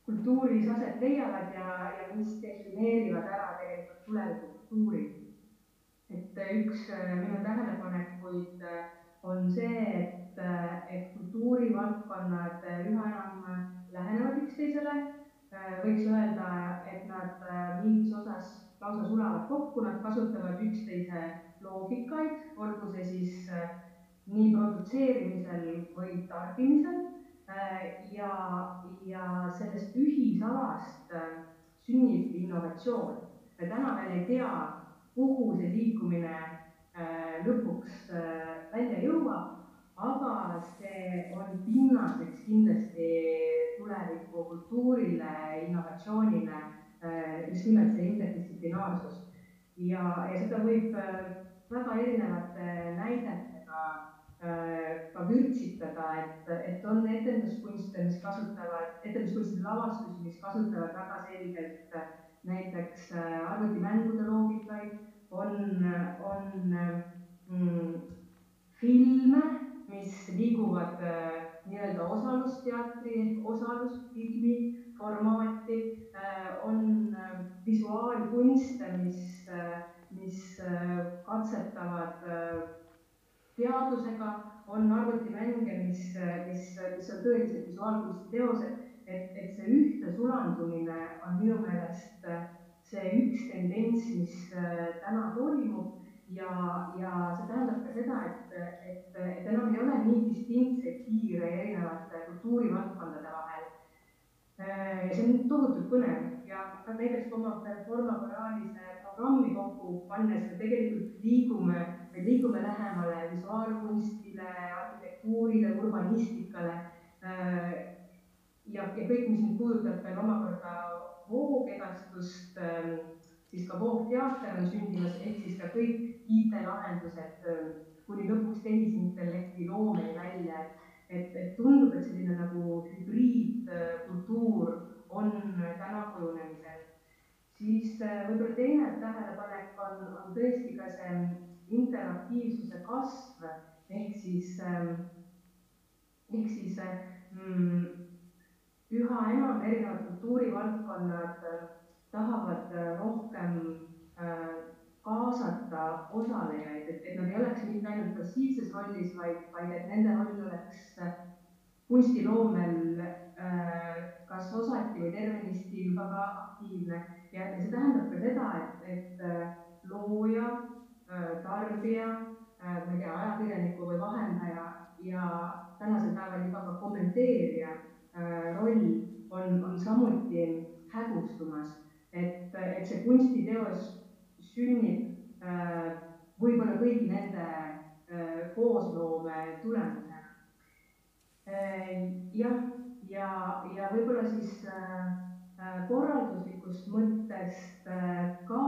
kultuuris aset leiavad ja, ja mis defineerivad ära tegelikult tuleviku kultuuri. et üks äh, minu tähelepanekuid äh, on see, et, et kultuurivaldkonnad üha enam lähenevad üksteisele Äh, võiks öelda, et nad äh, mingis osas lausa sulavad kokku, nad kasutavad üksteise loogikaid, olgu see siis äh, nii produtseerimisel või tarbimisel ja, ja sellest ühisalast sünnib innovatsioon. me täna veel ei tea, kuhu see liikumine lõpuks välja jõuab, aga see on pinnaseks kindlasti tuleviku kultuurile, innovatsioonile, äh, just nimelt see interdistsiplinaarsus. ja, ja seda võib äh, väga erinevate näidetega äh, ka vürtsitada, et, et on etenduskunste, mis kasutavad, etenduskunstide lavastusi, mis kasutavad väga selgelt näiteks arvutimängude loogikaid, on, on mm, filme mis liiguvad äh, nii-öelda osalusteatri ehk osalusfilmi formaati, äh, on äh, visuaalkunste, mis, mis katsetavad teadusega, on arvutimänge, mis, mis, mis on tõelised visuaalkunsti teosed, et, et see ühte sulandumine on minu meelest see üks tendents, mis täna toimub. Ja, ja see tähendab ka seda, et, et, et enam ei ole nii distinktseid piire erinevate kultuurivaldkondade vahel. see on tohutult põnev. Ja ka näiteks oma Forma Moraalise programmi kokku pannes me tegelikult liigume, me liigume lähemale visuaalkunstile, arhitektuurile, urbanistikale ja, ja kõik, mis nüüd puudutab veel omakorda voogedastust siis ka Voogteater on sündimas, ehk siis ka kõik IT-lahendused ähm, kuni lõpuks tehisintellekti loomeni välja, et, et tundub, et selline nagu hübriidkultuur on täna kujunemisel. Siis äh, võib-olla teine tähelepanek on, on tõesti ka see interaktiivsuse kasv, ehk siis, ähm, ehk siis mm, üha enam erinevad kultuurivaldkonnad tahavad äh, rohkem kaasata osalejaid, et, et nad ei oleks mitte ainult passiivses rollis, vaid, vaid et nende roll oleks kunstiloomel kas osati või tervenisti väga aktiivne ja, ja see tähendab ka seda, et, et looja, tarbija, ma ei tea, ajakirjaniku või vahendaja ja tänasel päeval juba ka kommenteerija roll on, on samuti hägustumas et, et see kunstiteos sünnib äh, võib-olla kõigi nende äh, koosloome tulemusena. Äh, jah, ja, ja võib-olla siis korralduslikust mõttest ka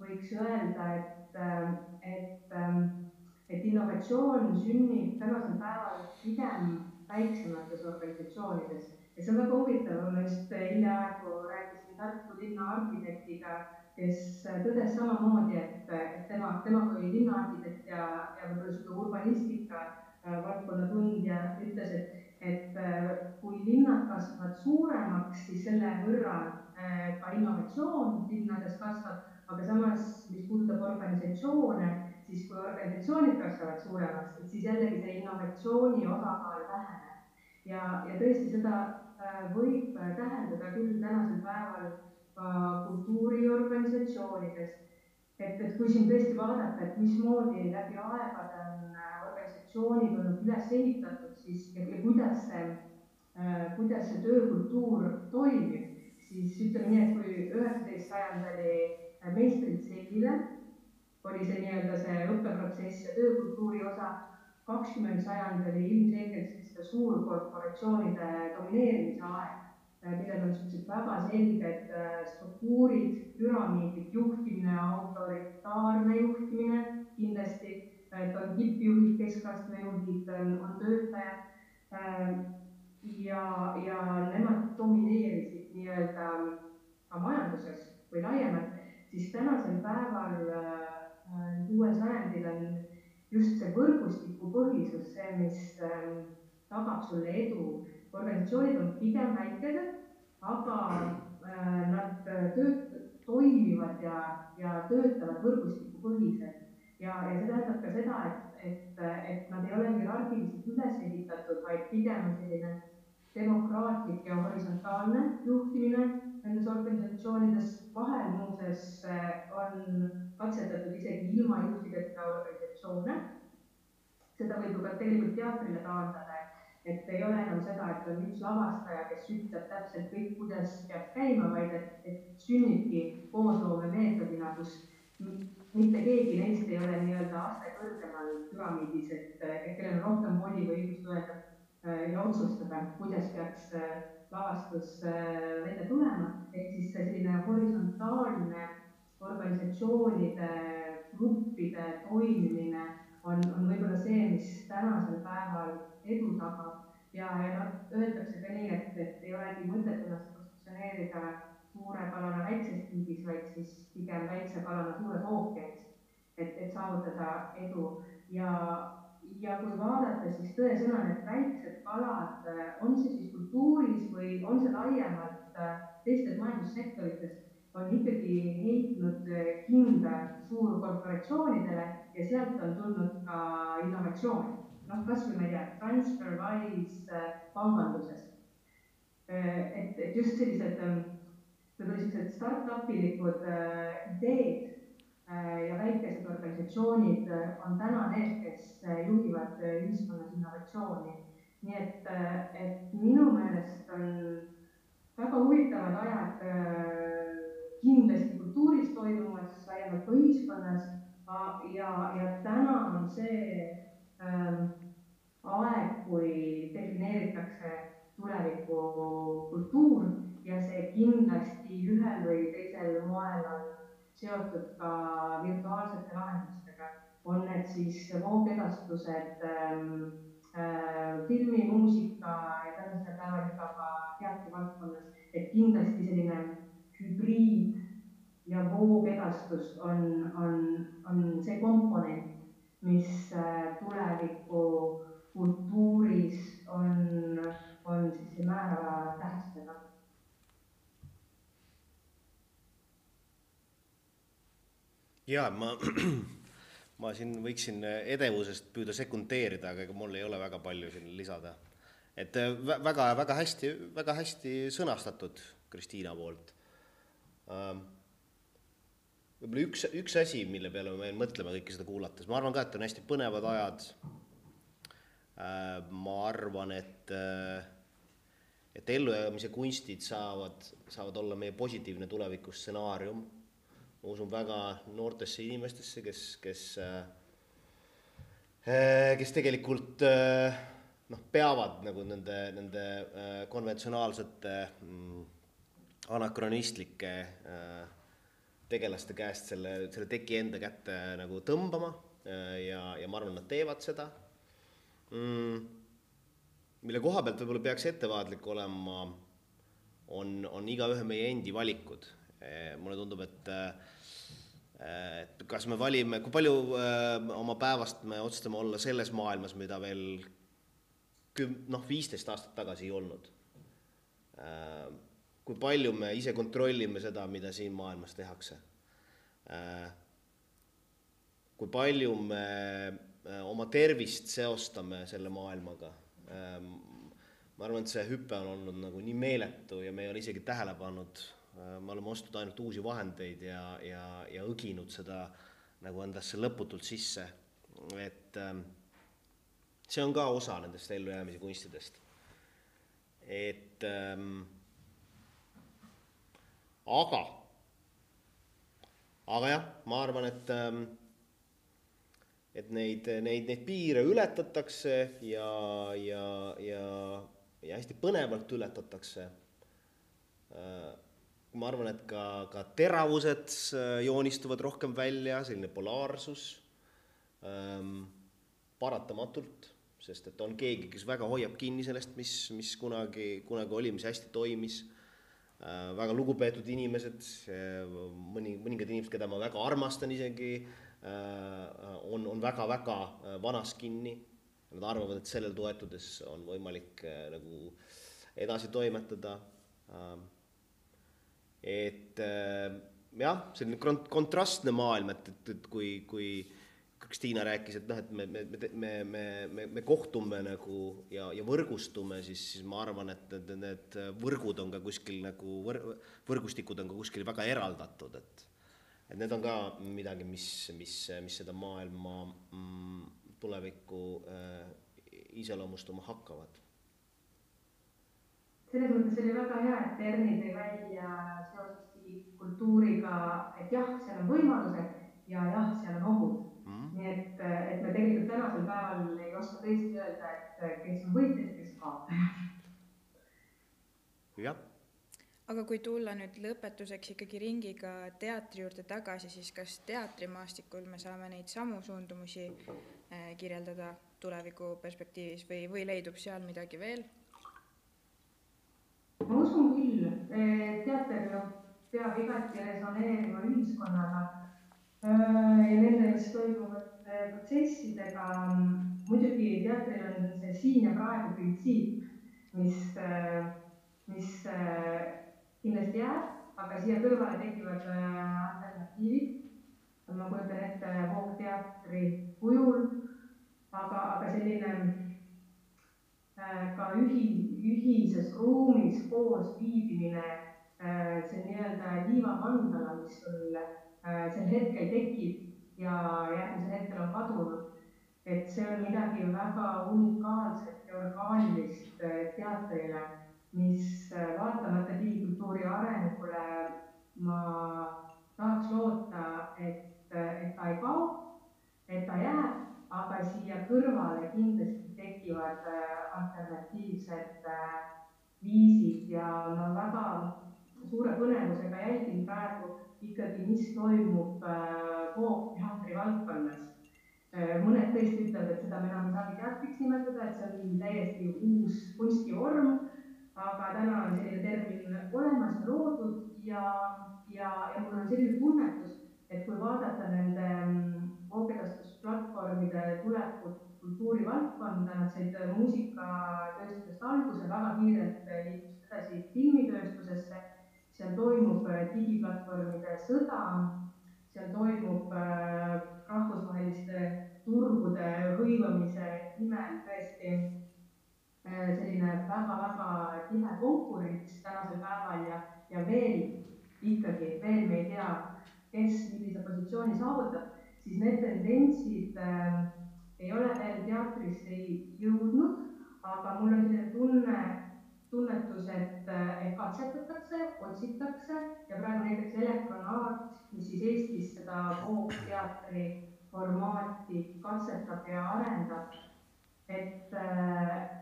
võiks öelda, et, et, et innovatsioon sünnib tänasel päeval pigem väiksemates organisatsioonides. Ja see on väga huvitav, ma just hiljaaegu rääkisin Tartu linna arhitektiga, kes tõdes samamoodi, et, tema, tema kui linnaarhitekt ja, ja võib-olla sihuke urbanistika äh, valdkonna tundja ütles, et, et äh, kui linnad kasvavad suuremaks, siis selle võrra äh, ka innovatsioon linnades kasvab, aga samas, mis puudutab organisatsioone, siis kui organisatsioonid kasvavad suuremaks, et siis jällegi see innovatsiooni osakaal väheneb. ja, ja tõesti seda Äh, võib äh, tähendada küll tänasel päeval ka kultuuriorganisatsioonides. et, et kui siin tõesti vaadata, et mismoodi läbi aegade on organisatsioonid olnud üles ehitatud, siis ja, ja kuidas see äh,, kuidas see töökultuur toimib, siis ütleme nii, et kui üheksateist sajand oli meistritsellile, oli see nii-öelda see õppeprotsess ja töökultuuri osa, kakskümmend sajand oli ilmselgelt selliste suurkorporatsioonide domineerimise aeg, millel on niisugused väga selged äh, struktuurid, püramiidid, juhtimine, autoritaarne juhtimine kindlasti, et on tippjuhid, keskastme juhid, on, töötajad äh, ja, ja nemad domineerisid nii-öelda ka majanduses või laiemalt, siis tänasel päeval äh, uuel sajandil on just see võrgustikupõhisus see, mis ähm, tagab sulle edu. organisatsioonid on pigem väikesed, aga äh, nad tööt-, toimivad ja, ja töötavad võrgustikupõhiselt. Ja, ja see tähendab ka seda, et, et, et nad ei ole hierarhiliselt üles ehitatud, vaid pigem on selline demokraatlik ja horisontaalne juhtimine nendes organisatsioonides. vahel muuseas on katsetatud isegi ilma juhtideta organisatsioone. seda võib ju ka tegelikult teatrile taandada, et ei ole enam seda, et on üks lavastaja, kes ütleb täpselt kõik, kuidas peab käima, vaid et, et sünnibki koosloomemeetodina, kus mitte keegi neist ei ole nii-öelda aste kõrgemal püramiidis, et, kellel on rohkem voli või õigust öelda äh, ja otsustada, kuidas peaks äh, lavastus äh, välja tulema, ehk siis selline horisontaalne organisatsioonide, gruppide toimimine on, on võib-olla see, mis tänasel päeval edu tagab. Ja, ja noh, öeldakse ka nii, et, et ei olegi mõtet ennast positsioneerida suure kalana väikses tiigis, vaid siis pigem väikse kalana suures ookeanis, et, et saavutada edu ja, ja kui vaadata, siis tõesõna need väiksed kalad, on see siis kultuuris või on see laiemalt teistes majandussektorites, on ikkagi heitnud hinda suurkorporatsioonidele ja sealt on tulnud ka innovatsioon. noh, kas või ma ei tea, TransferWise panganduses. et, et just sellised võib-olla sellised startup-ilikud ideed ja väikesed organisatsioonid on täna need, kes juhivad ühiskonnas innovatsiooni. nii et, et minu meelest on väga huvitavad ajad kindlasti kultuuris toimumas, laiemalt ka ühiskonnas ja, ja täna on see ähm, aeg, kui defineeritakse tulevikukultuur ja see kindlasti ühel või teisel moel on seotud ka virtuaalsete lahendustega, on need siis voogedastused ähm, äh, filmi, muusika ja tänasel päeval juba ka teatrivaldkonnas, et kindlasti selline hübriid ja voogedastus on, on, on see komponent, mis tuleviku kultuuris on, on siis määrava tähtsusega. Ja ma, ma siin võiksin edevusest püüda sekundeerida, aga ega mul ei ole väga palju siin lisada. et väga, väga hästi, väga hästi sõnastatud Kristiina poolt võib-olla üks, üks asi, mille peale ma jäin mõtlema kõike seda kuulates, ma arvan ka, et on hästi põnevad ajad. ma arvan, et, et ellujäämise kunstid saavad, saavad olla meie positiivne tulevikustsenaarium. Ma usun väga noortesse inimestesse, kes, kes, kes tegelikult noh, peavad nagu nende, nende konventsionaalsete mm, anakronistlike äh, tegelaste käest selle, selle teki enda kätte nagu tõmbama äh, ja, ja ma arvan, nad teevad seda mm,. mille koha pealt võib-olla peaks ettevaatlik olema, on, on igaühe meie endi valikud. Mulle tundub, et et kas me valime, kui palju äh, oma päevast me otsustame olla selles maailmas, mida veel küm-, noh, viisteist aastat tagasi ei olnud kui palju me ise kontrollime seda, mida siin maailmas tehakse. kui palju me oma tervist seostame selle maailmaga. ma arvan, et see hüpe on olnud nagu nii meeletu ja me ei ole isegi tähele pannud, me oleme ostnud ainult uusi vahendeid ja, ja, ja õginud seda nagu endasse lõputult sisse, et see on ka osa nendest ellujäämise kunstidest. et ähm, aga, aga jah, ma arvan, et ähm, et neid, neid, neid piire ületatakse ja, ja, ja, ja hästi põnevalt ületatakse. Äh, ma arvan, et ka, ka teravused äh, joonistuvad rohkem välja, selline polaarsus ähm, paratamatult, sest et on keegi, kes väga hoiab kinni sellest, mis, mis kunagi, kunagi oli, mis hästi toimis äh,. väga lugupeetud inimesed, mõni, mõningad inimesed, keda ma väga armastan isegi Äh, on, on väga-väga äh, vanas kinni. Nad arvavad, et sellele toetudes on võimalik äh, nagu edasi toimetada. Et jah, selline kont-, kontrastne maailm, et, et, et kui, kui Kristiina rääkis, et noh, et me, me, me, me, me, me kohtume nagu ja, ja võrgustume, siis, siis ma arvan, et need, need võrgud on ka kuskil nagu võr-, võrgustikud on ka kuskil väga eraldatud, et et need on ka midagi, mis, mis, mis seda maailma mm, tulevikku äh, iseloomustama hakkavad. Selles mõttes oli väga hea, et Erni tõi välja seoses digikultuuriga, et jah, seal on võimalused ja jah, seal on ohud mm. -hmm. nii et, et me tegelikult tänasel päeval ei oska tõesti öelda, et kes on võitjad ja kes kaotajad. jah aga kui tulla nüüd lõpetuseks ikkagi ringiga teatri juurde tagasi, siis kas teatrimaastikul me saame neid samu suundumusi äh, kirjeldada tuleviku perspektiivis või, või leidub seal midagi veel? ma usun küll, teater peab igati resoneerima ühiskonnaga äh, ja nendes toimuvate protsessidega. muidugi teatril on see siin ja praegu printsiip, mis, äh, mis kindlasti jääb, aga siia kõrvale tekivad äh, alternatiivid. ma kujutan ette voogteatri kujul, aga, aga selline äh, ka ühi-, ühises ruumis koos viibimine, äh, see nii-öelda liivamandala, mis sul sel hetkel tekib ja järgmisel hetkel on kadunud. et see on midagi väga unikaalset ja orgaanilist teatrile mis äh, vaatamata digikultuuri arengule ma tahaks loota, et, et ta ei kao, et ta jääb, aga siia kõrvale kindlasti tekivad äh, alternatiivsed äh, viisid ja ma väga suure põnevusega jälgin praegu ikkagi, mis toimub voogteatri valdkonnas. mõned tõesti ütlevad, et seda me enam ei saagi teatriks nimetada, et see on täiesti uus kunstivorm aga täna on selline termin olemas loodud ja, ja, ja mul on selline tunnetus, et kui vaadata nende mm, voogedastusplatvormide tulekut kultuurivaldkonda, nad said muusikatööstusest alguse, väga kiirelt liikusid edasi filmitööstusesse, seal toimub digiplatvormide sõda, seal toimub äh, rahvusvaheliste turgude hõivamise nimel tõesti selline väga-väga tihe konkurents tänasel päeval ja, ja veel ikkagi, veel me ei tea, kes millise positsiooni saavutab, siis need tendentsid äh, ei ole veel teatrisse jõudnud, aga mul on selline tunne, tunnetus, et, et katsetatakse, otsitakse ja praegu näiteks Elektronaat, mis siis Eestis seda voogteatri formaati katsetab ja arendab et,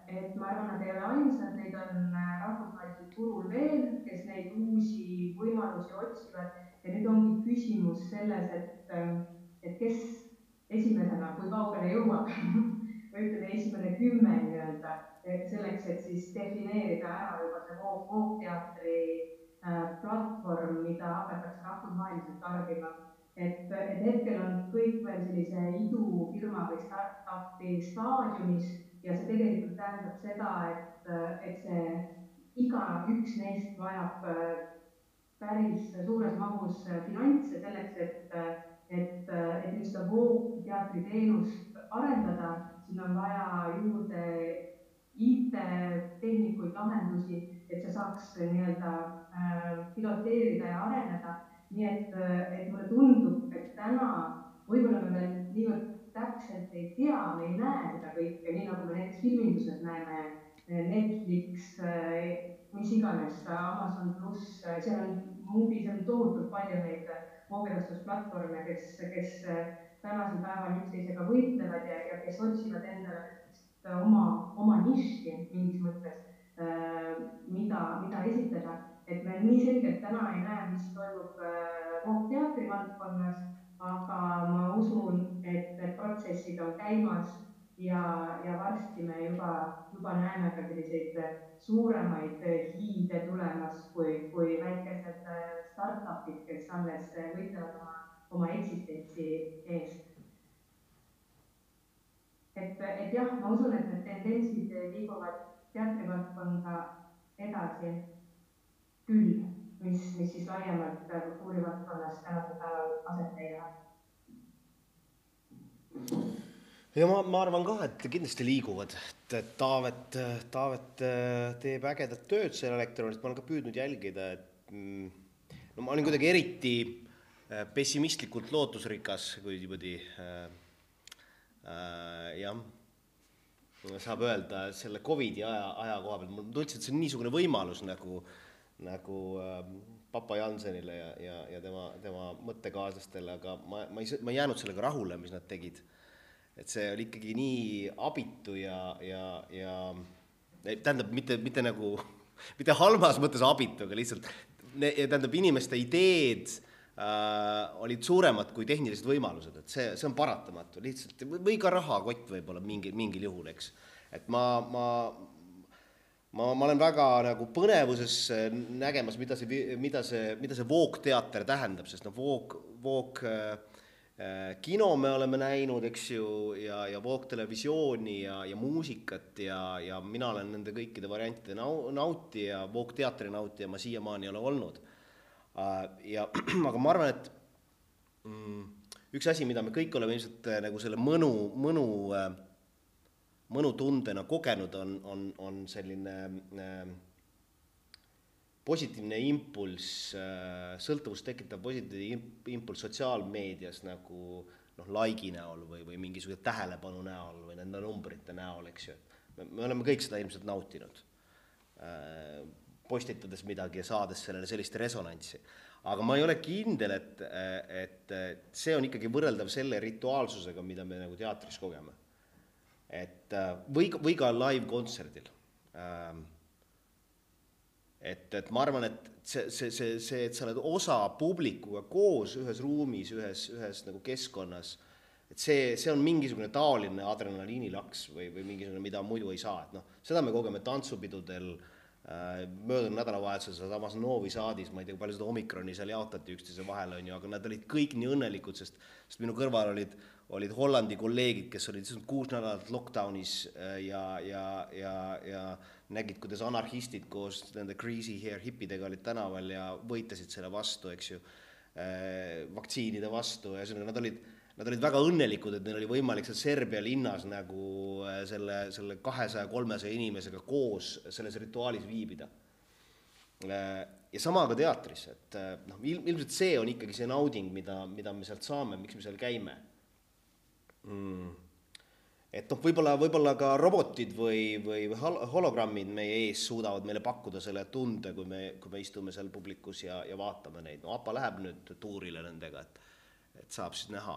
et ma arvan, nad ei ole ainsad, neid on rahvusvahelisel turul veel, kes neid uusi võimalusi otsivad. Ja nüüd ongi küsimus selles, et, et kes esimesena, kui kaugele jõuab? Või ütleme, esimene kümme nii-öelda, selleks, et siis defineerida ära juba see voog, voogteatri platvorm, mida hakatakse rahvusvaheliselt tarbima. Et, et hetkel on kõik veel sellise idufirma või startup'i staadiumis ja see tegelikult tähendab seda, et, et see igaüks neist vajab äh, päris suures mahus finantse selleks, et, et, et just seda voogteatri teenust arendada, sinna on vaja juurde IT-tehnikuid, lahendusi, et see saaks nii-öelda äh, piloteerida ja areneda. Nii et, et mulle tundub, et täna võib-olla me veel niivõrd täpselt ei tea, me ei näe seda kõike, nii nagu me näiteks filminduses näeme Netflix, mis iganes, Amazon pluss, seal on Mubi, seal on tohutult palju neid voogedastusplatvorme, kes, kes tänasel päeval üksteisega võitlevad ja, ja kes otsivad endale oma, oma nišši mingis mõttes, mida, mida esitleda. et me nii selgelt täna ei näe, mis toimub voogteatri valdkonnas, aga ma usun, et need protsessid on käimas ja, ja varsti me juba, juba näeme ka selliseid suuremaid hiide tulemas, kui, kui väikesed startup'id, kes alles võitlevad oma, oma eksistentsi eest. et, et jah, ma usun, et need tendentsid liiguvad teatrivaldkonda edasi küll, mis, mis siis laiemalt kultuurivaldkonnas tänasel päeval aset leiavad ja ma, ma arvan ka, et kindlasti liiguvad, et, et Taavet, Taavet äh, teeb ägedat tööd seal elektrooniliselt, ma olen ka püüdnud jälgida, et mm, no ma olin kuidagi eriti äh, pessimistlikult lootusrikas, kui niimoodi äh, äh, jah, saab öelda selle Covidi aja, aja koha pealt, mulle tundus, et see on niisugune võimalus nagu, nagu äh, papa Jansenile ja, ja, ja tema, tema mõttekaaslastele, aga ma, ma ei, ma ei jäänud sellega rahule, mis nad tegid et see oli ikkagi nii abitu ja, ja, ja tähendab, mitte, mitte nagu, mitte halvas mõttes abitu, aga lihtsalt tähendab, inimeste ideed äh, olid suuremad kui tehnilised võimalused, et see, see on paratamatu lihtsalt või ka rahakott võib-olla mingi, mingil juhul, eks. et ma, ma, ma, ma olen väga nagu põnevuses nägemas, mida see, mida see, mida see voogteater tähendab, sest noh, voog, voog äh, Äh, kino me oleme näinud, eks ju, ja, ja voogtelevisiooni ja, ja muusikat ja, ja mina olen nende kõikide variantide nau-, nautija, voogteatri nautija ma siiamaani ei ole olnud. Äh, ja aga ma arvan, et mm, üks asi, mida me kõik oleme ilmselt äh, nagu selle mõnu, mõnu, mõnutundena kogenud, on, on, on selline äh, positiivne impulss, äh, sõltuvust tekitav positiivne impulss sotsiaalmeedias nagu noh, like'i näol või, või mingisuguse tähelepanu näol või nende numbrite näol, eks ju. me, me oleme kõik seda ilmselt nautinud, äh, postitades midagi ja saades sellele sellist resonantsi. aga ma ei ole kindel, et, et see on ikkagi võrreldav selle rituaalsusega, mida me nagu teatris kogeme. et äh, või, või ka live-kontserdil et, et ma arvan, et see, see, see, see, et sa oled osa publikuga koos ühes ruumis, ühes, ühes nagu keskkonnas, et see, see on mingisugune taoline adrenaliinilaks või, või mingisugune, mida muidu ei saa, et noh, seda me kogeme tantsupidudel äh,, möödunud nädalavahetusel sealsamas Novi Sadis, ma ei tea, kui palju seda omikroni seal jaotati üksteise vahel, on ju, aga nad olid kõik nii õnnelikud, sest, sest minu kõrval olid, olid Hollandi kolleegid, kes olid kuus nädalat lockdownis äh, ja, ja, ja, ja nägid, kuidas anarhistid koos nende greasy hair hippidega olid tänaval ja võitlesid selle vastu, eks ju, äh, vaktsiinide vastu, ühesõnaga nad olid, nad olid väga õnnelikud, et neil oli võimalik seal Serbia linnas nagu äh, selle, selle kahesaja, kolmesaja inimesega koos selles rituaalis viibida. Äh, ja sama ka teatris, et noh, ilm, ilmselt see on ikkagi see nauding, mida, mida me sealt saame, miks me seal käime. Mm et noh, võib-olla, võib-olla ka robotid või, või hologrammid meie ees suudavad meile pakkuda selle tunde, kui me, kui me istume seal publikus ja, ja vaatame neid, no APA läheb nüüd tuurile nendega, et et saab siis näha.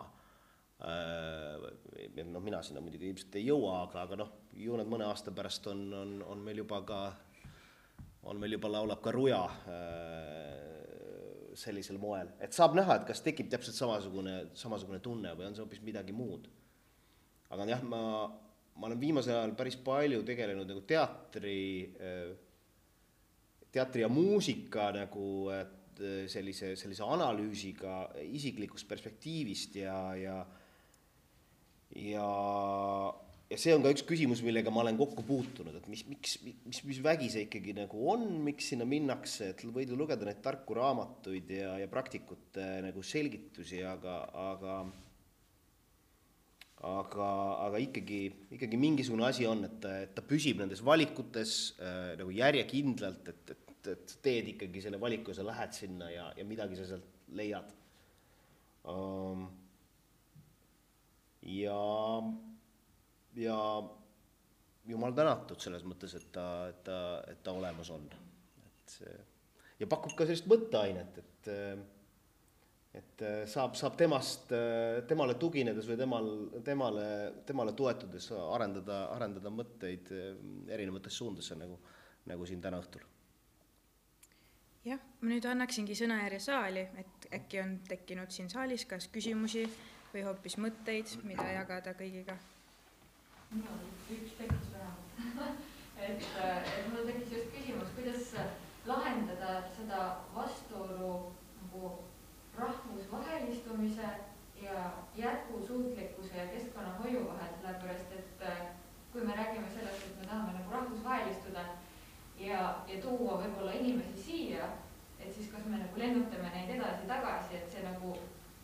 Äh,. noh, mina sinna muidugi ilmselt ei jõua, aga, aga noh, ju nad mõne aasta pärast on, on, on meil juba ka, on meil juba laulab ka Ruja äh, sellisel moel, et saab näha, et kas tekib täpselt samasugune, samasugune tunne või on see hoopis midagi muud aga jah, ma, ma olen viimasel ajal päris palju tegelenud nagu teatri, teatri ja muusika nagu sellise, sellise analüüsiga isiklikust perspektiivist ja, ja ja, ja see on ka üks küsimus, millega ma olen kokku puutunud, et mis, miks, mis, mis vägi see ikkagi nagu on, miks sinna minnakse, et võid ju lugeda neid tarku raamatuid ja, ja praktikute nagu selgitusi, aga, aga aga, aga ikkagi, ikkagi mingisugune asi on, et, et ta püsib nendes valikutes äh, nagu järjekindlalt, et, et, et teed ikkagi selle valiku ja sa lähed sinna ja, ja midagi sa sealt leiad um,. ja, ja jumal tänatud selles mõttes, et ta, et ta, et ta olemas on. et see ja pakub ka sellist mõtteainet, et et saab, saab temast, temale tuginedes või temal, temale, temale toetudes arendada, arendada mõtteid erinevatesse suundadesse, nagu, nagu siin täna õhtul. jah, ma nüüd annaksingi sõnajärje saali, et äkki on tekkinud siin saalis kas küsimusi või hoopis mõtteid, mida jagada kõigiga minul üks tekkis vähemalt et, et mul tekkis just küsimus, kuidas lahendada seda vastuolu nagu rahvusvahelistumise ja jätkusuutlikkuse ja keskkonnahoiu vahel, sellepärast et kui me räägime sellest, et me tahame nagu rahvusvahelistuda ja, ja tuua võib-olla inimesi siia, et siis kas me nagu lennutame neid edasi-tagasi, et see nagu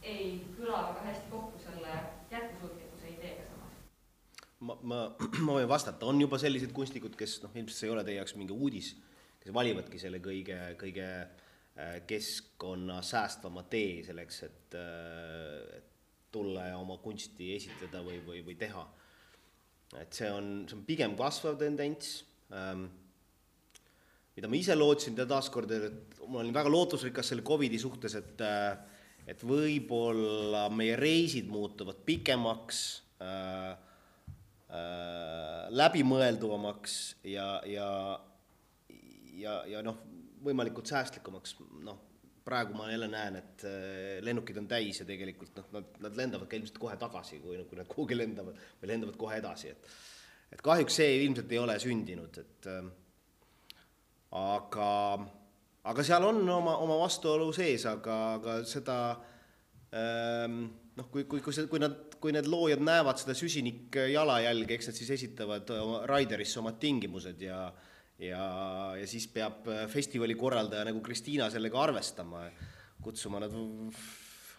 ei kõla väga hästi kokku selle jätkusuutlikkuse ideega ma, ma, ma võin vastata, on juba sellised kunstnikud, kes noh, ilmselt see ei ole teie jaoks mingi uudis, kes valivadki selle kõige, kõige äh, keskkonna säästvama tee selleks, et, äh, tulla ja oma kunsti esitleda või, või, või teha. et see on, see on pigem kasvav tendents ähm,, mida ma ise lootsin, taaskord, et ma olin väga lootusrikas selle Covidi suhtes, et äh, et võib-olla meie reisid muutuvad pikemaks äh,, äh, läbimõelduvamaks ja, ja, ja, ja noh, võimalikult säästlikumaks, noh, praegu ma jälle näen, et äh, lennukid on täis ja tegelikult noh, nad, nad lendavad ka ilmselt kohe tagasi, kui, kui nad kuhugi lendavad või lendavad kohe edasi, et et kahjuks see ilmselt ei ole sündinud, et äh, aga, aga seal on oma, oma vastuolu sees, aga, aga seda ähm, noh, kui, kui, kui see, kui nad kui need loojad näevad seda süsinik jalajälge, eks nad siis esitavad oma Riderisse omad tingimused ja ja, ja siis peab festivali korraldaja nagu Kristiina sellega arvestama, kutsuma nad,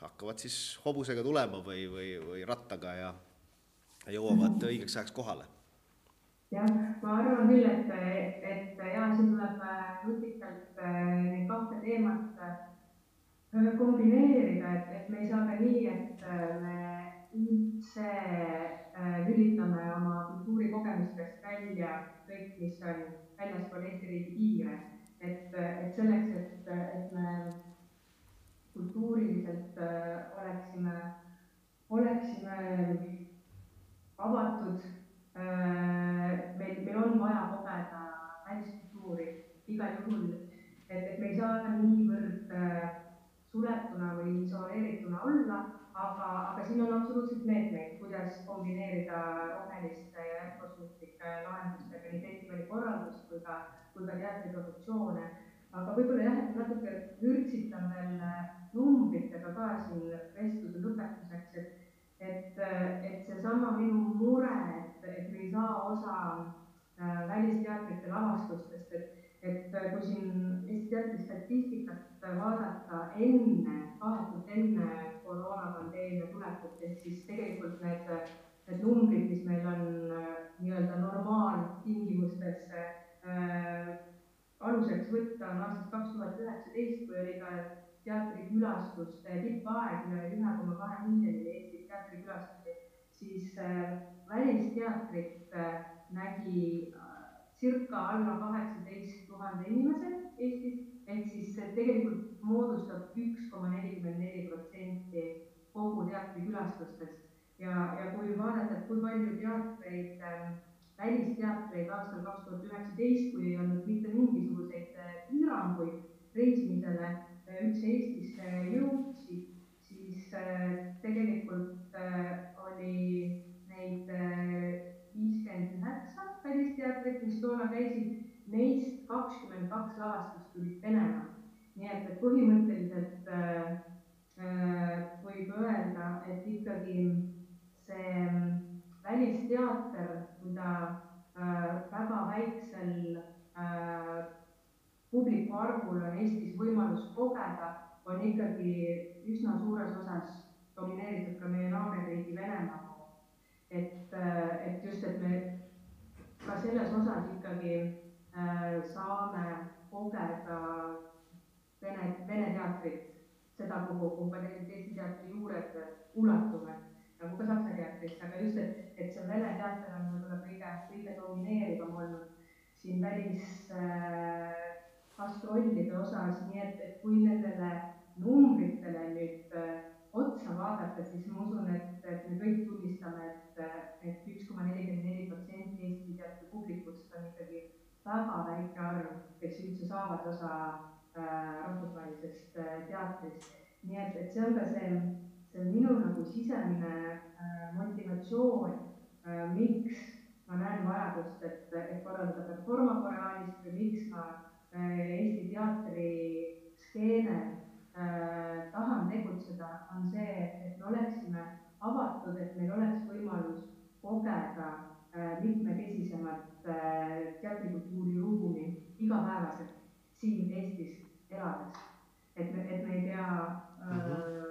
hakkavad siis hobusega tulema või, või, või rattaga ja, jõuavad õigeks ajaks kohale. jah, ma arvan küll, et, et ja siin tuleb nutikalt neid kahte teemat äh, kombineerida, et, et me ei saa ka nii, et äh, me üldse äh, lülitame oma kultuurikogemustest välja kõik, mis on väljaspool Eesti riigi piire. et, et selleks, et, et me kultuuriliselt äh, oleksime, oleksime avatud, äh, meil, meil on vaja kogeda väliskultuuri igal juhul, et, et me ei saa niivõrd suletuna või isoleerituna olla aga, aga siin on absoluutselt meetmeid, kuidas kombineerida roheliste ja lahendustega nii festivali korraldust kui ka, kui ka teatriproduktsioone. aga võib-olla jah, et natuke vürtsitan veel numbritega ka siin vestluse lõpetuseks, et et, et seesama minu mure, et, et me ei saa osa äh, välisteatrite lavastustest, et et kui siin Eesti teatri statistikat vaadata enne, vahetult enne koroonapandeemia tulekut, ehk siis tegelikult need, need numbrid, mis meil on äh, nii-öelda normaaltingimustes äh, aluseks võtta, on aastast kaks tuhat üheksateist, kui oli ka teatrikülastuste tippaeg, üle ühe koma kahe miljoni Eesti teatrikülastusi, siis äh, välisteatrit äh, nägi äh, circa alla kaheksateist tuhande inimese Eestis ehk siis tegelikult moodustab üks koma nelikümmend neli protsenti kogu teatrikülastustest ja, ja kui vaadata, et kui palju teatreid äh,, välisteatreid aastal kaks tuhat üheksateist, kui ei olnud mitte mingisuguseid äh, piiranguid reisimisele äh, üldse Eestisse jõudsid, siis äh, tegelikult äh, oli neid äh, viiskümmend üheksa välisteatrit, mis toona käisid neist kakskümmend kaks lavastust tulid Venemaalt. nii et, et põhimõtteliselt äh, võib öelda, et ikkagi see mm, välisteater, mida äh, väga väiksel äh, publiku arvul on Eestis võimalus kogeda, on ikkagi üsna suures osas domineeritud ka meie naaberriigi Venemaa poolt. et, äh, et just, et me ka selles osas ikkagi Äh, saame kogeda Vene, Vene teatrit, seda, kuhu, ka tegelikult Eesti teatri juured ulatuvad, nagu ka saksa teatri teatrisse, aga just, et, et see Vene teater on võib-olla kõige, kõige domineerivam olnud siin välisgastrollide äh, osas, nii et, et kui nendele numbritele nüüd äh, otsa vaadata, siis ma usun, et, et me kõik tunnistame, et, et üks koma nelikümmend neli protsenti Eesti teatri publikust on ikkagi väga väike arv, kes üldse saavad osa äh, rahvusvahelisest äh, teatrist. nii et, et see on ka see, see minu nagu sisemine äh, motivatsioon äh,, miks ma näen vajadust, et, et korraldada Performa Koreaanis või miks ma äh, Eesti teatriskeene äh, tahan tegutseda, on see, et me oleksime avatud, et meil oleks võimalus kogeda mitmekesisemat teatrikultuuri ruumi igapäevaselt siin Eestis elades. et me, et me ei pea mm -hmm.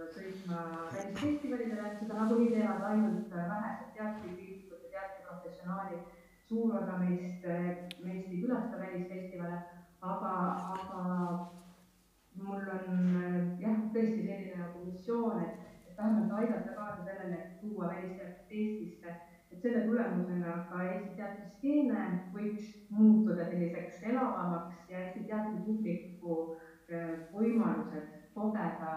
Sõitma välisfestivalidele, seda nagunii teevad ainult äh, vähesed teatrikriitikud ja teatriprofessionaalid. suur osa meist, äh, meist ei külasta välisfestivale, aga, aga mul on äh, jah, tõesti selline nagu missioon, et, et vähemalt aidata kaasa sellele, et tuua välisteatrit Eestisse et selle tulemusena ka Eesti teatriskeene võiks muutuda selliseks elavamaks ja Eesti teatripubliku võimalused kogeda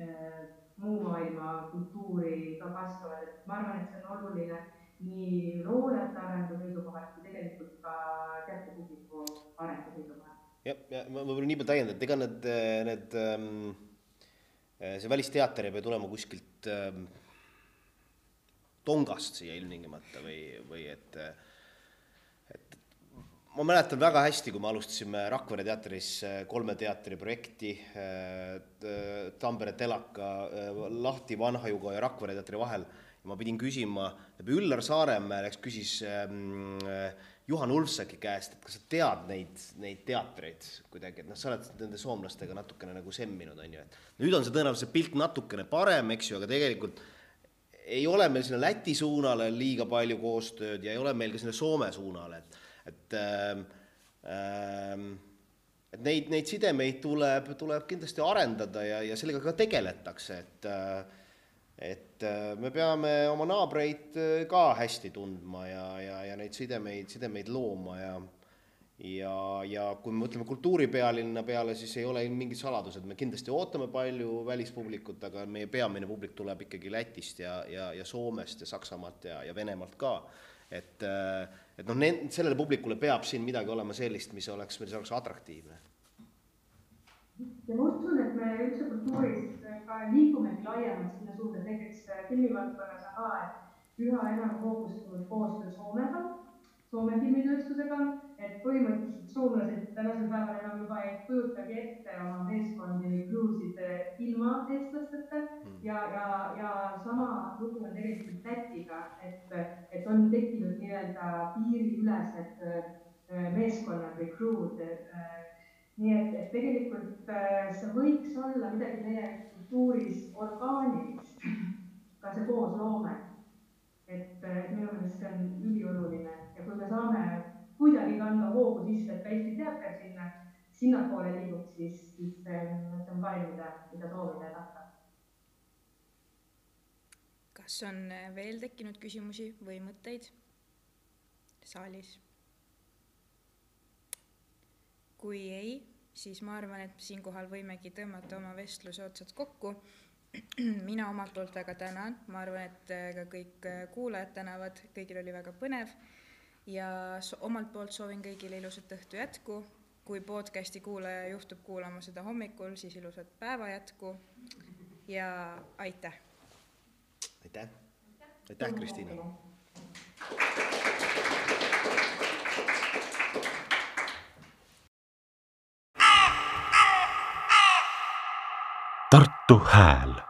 äh, muu maailma kultuuri ka kasvavad, et ma arvan, et see on oluline nii loojate arengu seisukohalt kui tegelikult ka teatripubliku arengu seisukohalt. jah, ja ma võib-olla nii palju täiendan, et ega need, need, ähm, see välisteater ei pea tulema kuskilt ähm, tongast siia ilmtingimata või, või et, et ma mäletan väga hästi, kui me alustasime Rakvere teatris äh, kolme teatri projekti äh, Tampere telaka äh, lahti Vanhajuga ja Rakvere teatri vahel. Ma pidin küsima, Üllar Saaremäe läks, küsis ähm, Juhan Ulfsaki käest, et kas sa tead neid, neid teatreid kuidagi, et noh, sa oled nende soomlastega natukene nagu semminud, on ju, et nüüd on see tõenäoliselt pilt natukene parem, eks ju, aga tegelikult ei ole meil sinna Läti suunale liiga palju koostööd ja ei ole meil ka sinna Soome suunale, et, et ähm, ähm, et neid, neid sidemeid tuleb, tuleb kindlasti arendada ja, ja sellega ka tegeletakse, et et me peame oma naabreid ka hästi tundma ja, ja, ja neid sidemeid, sidemeid looma ja ja, ja kui me mõtleme kultuuripealinna peale, siis ei ole mingit saladus, et me kindlasti ootame palju välispublikut, aga meie peamine publik tuleb ikkagi Lätist ja, ja, ja Soomest ja Saksamaalt ja, ja Venemaalt ka. Et, et noh, sellele publikule peab siin midagi olema sellist, mis oleks, mis oleks atraktiivne. ja ma usun, et me üldse kultuuris ka liigumegi laiemalt sinna suunda, näiteks filmivaldkonnas on ka, et üha enam hoogustunud koostöö Soomega Soome filmitööstusega, et põhimõtteliselt soomlased tänasel päeval enam juba ei kujutagi ette oma meeskondi või kruusid ilma eestlasteta mm. ja, ja, ja sama lugu on tegelikult Lätiga, et, et on tekkinud nii-öelda piiriülesed äh, meeskonnad või kruud. Äh, nii et, et tegelikult äh, see võiks olla midagi meie kultuuris orgaanilist, ka see koosloome. Et, et minu meelest see on ülioluline ja kui me saame kuidagi kanda hoogu sisse, et ka Eesti teater sinna, sinnapoole liigub, siis, siis on, see on parim, mida, mida soovida ja tahta. kas on veel tekkinud küsimusi või mõtteid saalis? kui ei, siis ma arvan, et siinkohal võimegi tõmmata oma vestluse otsad kokku. mina omalt poolt väga tänan, ma arvan, et ka kõik kuulajad tänavad, kõigil oli väga põnev ja omalt poolt soovin kõigile ilusat õhtu jätku. kui podcasti kuulaja juhtub kuulama seda hommikul, siis ilusat päeva jätku ja aitäh. aitäh, aitäh, Kristiina. Tartu Hääl